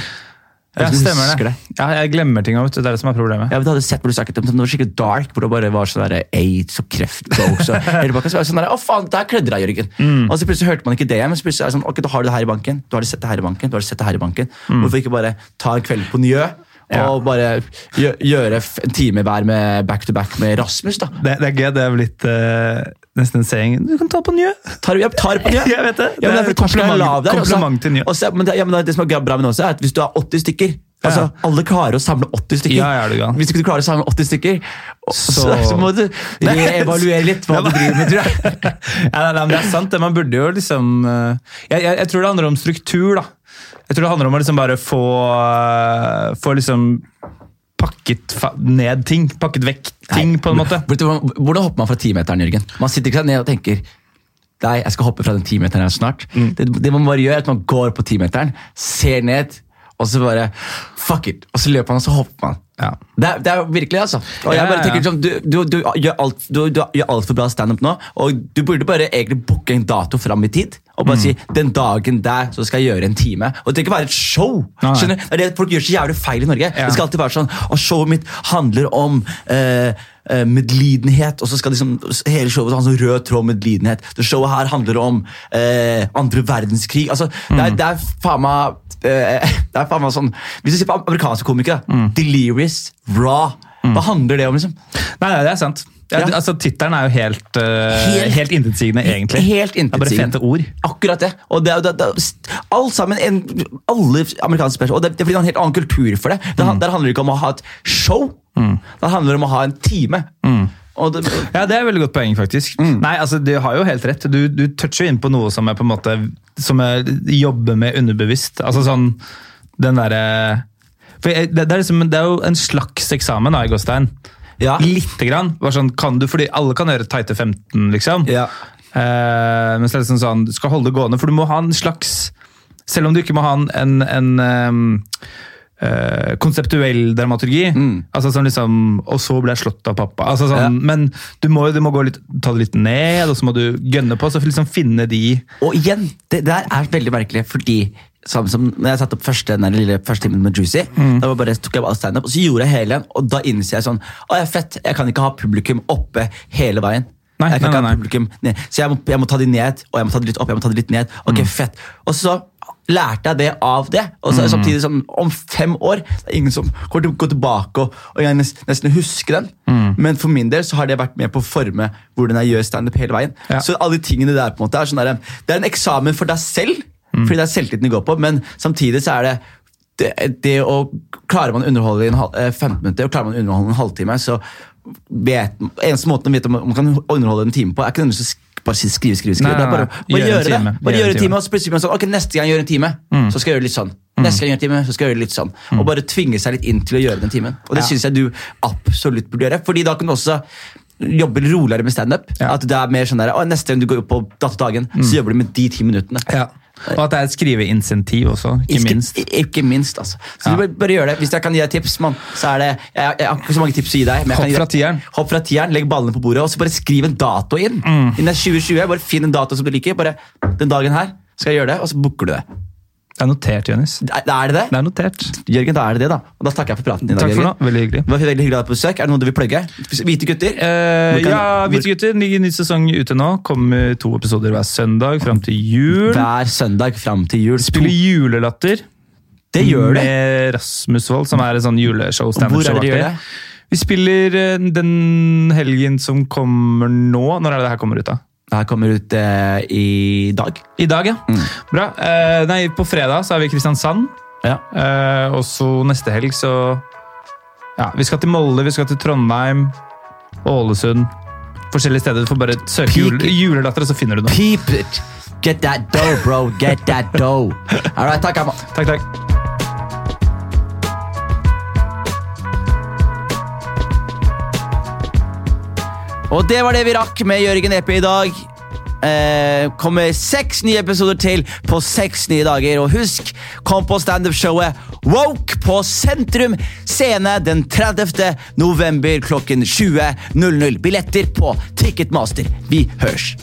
Ja, stemmer det. det. Ja, jeg glemmer ting. du. Det er det som er problemet. Ja, men du hadde sett hvor du snakket om sånn, det var skikkelig dark, hvor det bare var sånn der aids og kreft-jokes. og hele pakka, så var det sånn der, Å, faen, der klødde deg, Jørgen. Mm. Og så plutselig hørte man ikke det, men så plutselig er det sånn, ok, da har du det her i banken. Du har det sett det her i banken. du har det sett det her i banken. Mm. Hvorfor ikke bare ta en kveld på Njø? Ja. Og bare gjøre en time hver med back to back med Rasmus. da. Det, det er gøy. Det er blitt uh, nesten en saying. Du kan ta på Njø! Tar, ja, tar på Njø. Jeg vet det. Ja, men Det er lav der, kompliment til Njø. Også, men det, ja, men det som er bra med det også, er at hvis du har 80 stykker altså Ja. Alle klarer å samle 80 stykker. Ja, ja. Hvis ikke du klarer å samle 80 stykker, så, så, Så- må du reevaluere litt hva du driver med. tror jeg. ja, nei, men det er sant. Man burde jo liksom eh, jeg, jeg, jeg tror det handler om struktur, da. Jeg tror det handler om å liksom bare få, eh, få liksom pakket ned ting. Pakket vekk ting, på en måte. Hvordan hopper man fra timeteren, Jørgen? Man sitter ikke ned og tenker Nei, jeg skal hoppe fra den timeteren her snart. Mm. Det, det man bare gjør, er at man går på timeteren, ser ned, og så bare Fuck it! Og så løper man, og så hopper man. Ja. Det er, det er virkelig, altså. Og jeg bare tenker sånn, Du, du, du gjør alt altfor bra standup nå, og du burde bare egentlig booke en dato fram i tid. Og Mm. bare si den dagen der så skal jeg gjøre en time. Og Det trenger ikke være et show. Nei. skjønner du? Det er det Folk gjør så jævlig feil i Norge. Ja. Det skal alltid være sånn Og showet mitt handler om eh, eh, medlidenhet, og så skal liksom hele showet ha en sånn rød tråd medlidenhet. Det showet her handler om eh, andre verdenskrig. Altså, det, er, det er faen meg eh, Det er faen meg sånn Hvis du ser på amerikanske komikere, Delirious, Raw Hva handler det om, liksom? Nei, nei, det er sant. Ja, Ja. Altså, Tittelen er jo helt, uh, Helt- helt intetsigende, egentlig. Helt Det er bare fete ord. Akkurat det. Og det, det, det, alt sammen, en, alle amerikanske spørsmål. Og det, det er en helt annen kultur for det. det Mm. Der handler det ikke om å ha et show. Det handler om å ha en time. Mm. Det, Ja, Det er et veldig godt poeng, faktisk. Mm. Nei, altså, Du har jo helt rett. Du, du toucher inn på noe som er på en måte Som jeg jobber med underbevisst. Altså sånn Den derre det, det, er liksom, det er jo en slags eksamen, da, i Gåstein. Ja. Lite grann. Sånn, kan du, fordi alle kan gjøre tighte 15, liksom. Ja. Eh, men så er det sånn, sånn, du skal holde det gående, for du må ha en slags Selv om du ikke må ha en, en, en um, Uh, konseptuell dramaturgi, altså sånn liksom Og så ble jeg slått av pappa. Altså sånn, Mm. Ja. Men du må, du må gå litt, ta det litt ned, og så må du gønne på. Så liksom finne de Og igjen, det der er veldig merkelig, fordi samme som når jeg satte opp første, den lille første timen med Juicy, Mm. da var bare, tok jeg bare stand-up, og så gjorde jeg hele igjen, og da innser jeg sånn Å, jeg er fett, jeg kan ikke ha publikum oppe hele veien. Nei, jeg kan nei, ikke nei, ha publikum ned. Så jeg må, jeg må ta de ned, og jeg må ta de litt opp, jeg må ta de litt ned. Ok, Mm. fett. Og så lærte jeg det av det. Og så det samtidig sånn, om fem år det er ingen som kommer til å gå tilbake og, og jeg nesten, nesten huske den. Mm. Men for min del så har det vært med på å forme hvordan jeg gjør standup hele veien. Ja. Så alle de tingene der på en måte er sånn der, Det er en eksamen for deg selv, Mm. fordi det er selvtilliten de går på, men samtidig så er det det, det å Klarer man å underholde i en hal- eh, 15 minutter, og klarer man å underholde en halvtime, så vet eneste måten å vite om man kan underholde en time på, er ikke nødvendigvis å bare skrive, skrive, skrive. Nei, Det er nei, bare, å bare Gjøre det. Bare Gjøre en time, og så plutselig blir man sånn, ok, neste gang jeg gjør en time, så skal jeg gjøre det litt sånn. Neste gang jeg gjør en time, så skal jeg gjøre det litt sånn. Og bare tvinge seg litt inn til å gjøre den timen. Og det Ja. synes jeg du absolutt burde gjøre, fordi da kan du også jobbe roligere med standup. Ja. At det er mer sånn der, neste gang du går opp på datadagen, så jobber du med de ti minuttene. Ja. Og at det er et skriveinsentiv også, ikke minst. Ikke minst, altså. Så Ja. du bare, bare gjør det. Hvis jeg kan gi deg tips, mann, så er det Jeg, jeg har ikke så mange tips å gi deg. Hopp fra tieren. Hopp fra tieren, Legg ballene på bordet, og så bare skriv en dato inn. Mm. Innen det er 2020, Bare finn en dato som du liker. Bare Den dagen her skal jeg gjøre det, og så booker du det. Det er notert, Jonis. Er er det det? Det er notert. Jørgen, da er det det, da. Og da takker jeg for praten din. Takk for nå. Veldig hyggelig. Det var veldig hyggelig å ha deg på besøk. Er det noe du vil plugge? Hvite gutter? Eh, kan- ja, Hvite gutter, ny, ny sesong ute nå. Kommer to episoder hver søndag fram til jul. Hver søndag fram til jul. Spiller julelatter. Det gjør det. Med Rasmus Wold, som er et sånn juleshow. Hvor er det de gjør det? Vi spiller eh, den helgen som kommer nå. Når er det det her kommer ut, da? Det her kommer ut eh, i dag. I dag, ja. Mm. Bra. Eh, nei, på fredag så er vi i Kristiansand. Ja. Eh, og så neste helg så Ja, vi skal til Molde, vi skal til Trondheim, Ålesund. Forskjellige steder. Du får bare søke jule, julelatter, og så finner du noe. Peep it! Get that dough, bro. Get that dough. All right, takk, Amma. Takk, takk. Og det var det vi rakk med Jørgen Eppe i dag. Eh, kommer seks nye episoder til på seks nye dager. Og husk, kom på standup-showet Woke på Sentrum Scene den 30. november klokken 20.00. Billetter på Ticketmaster. Vi hørs!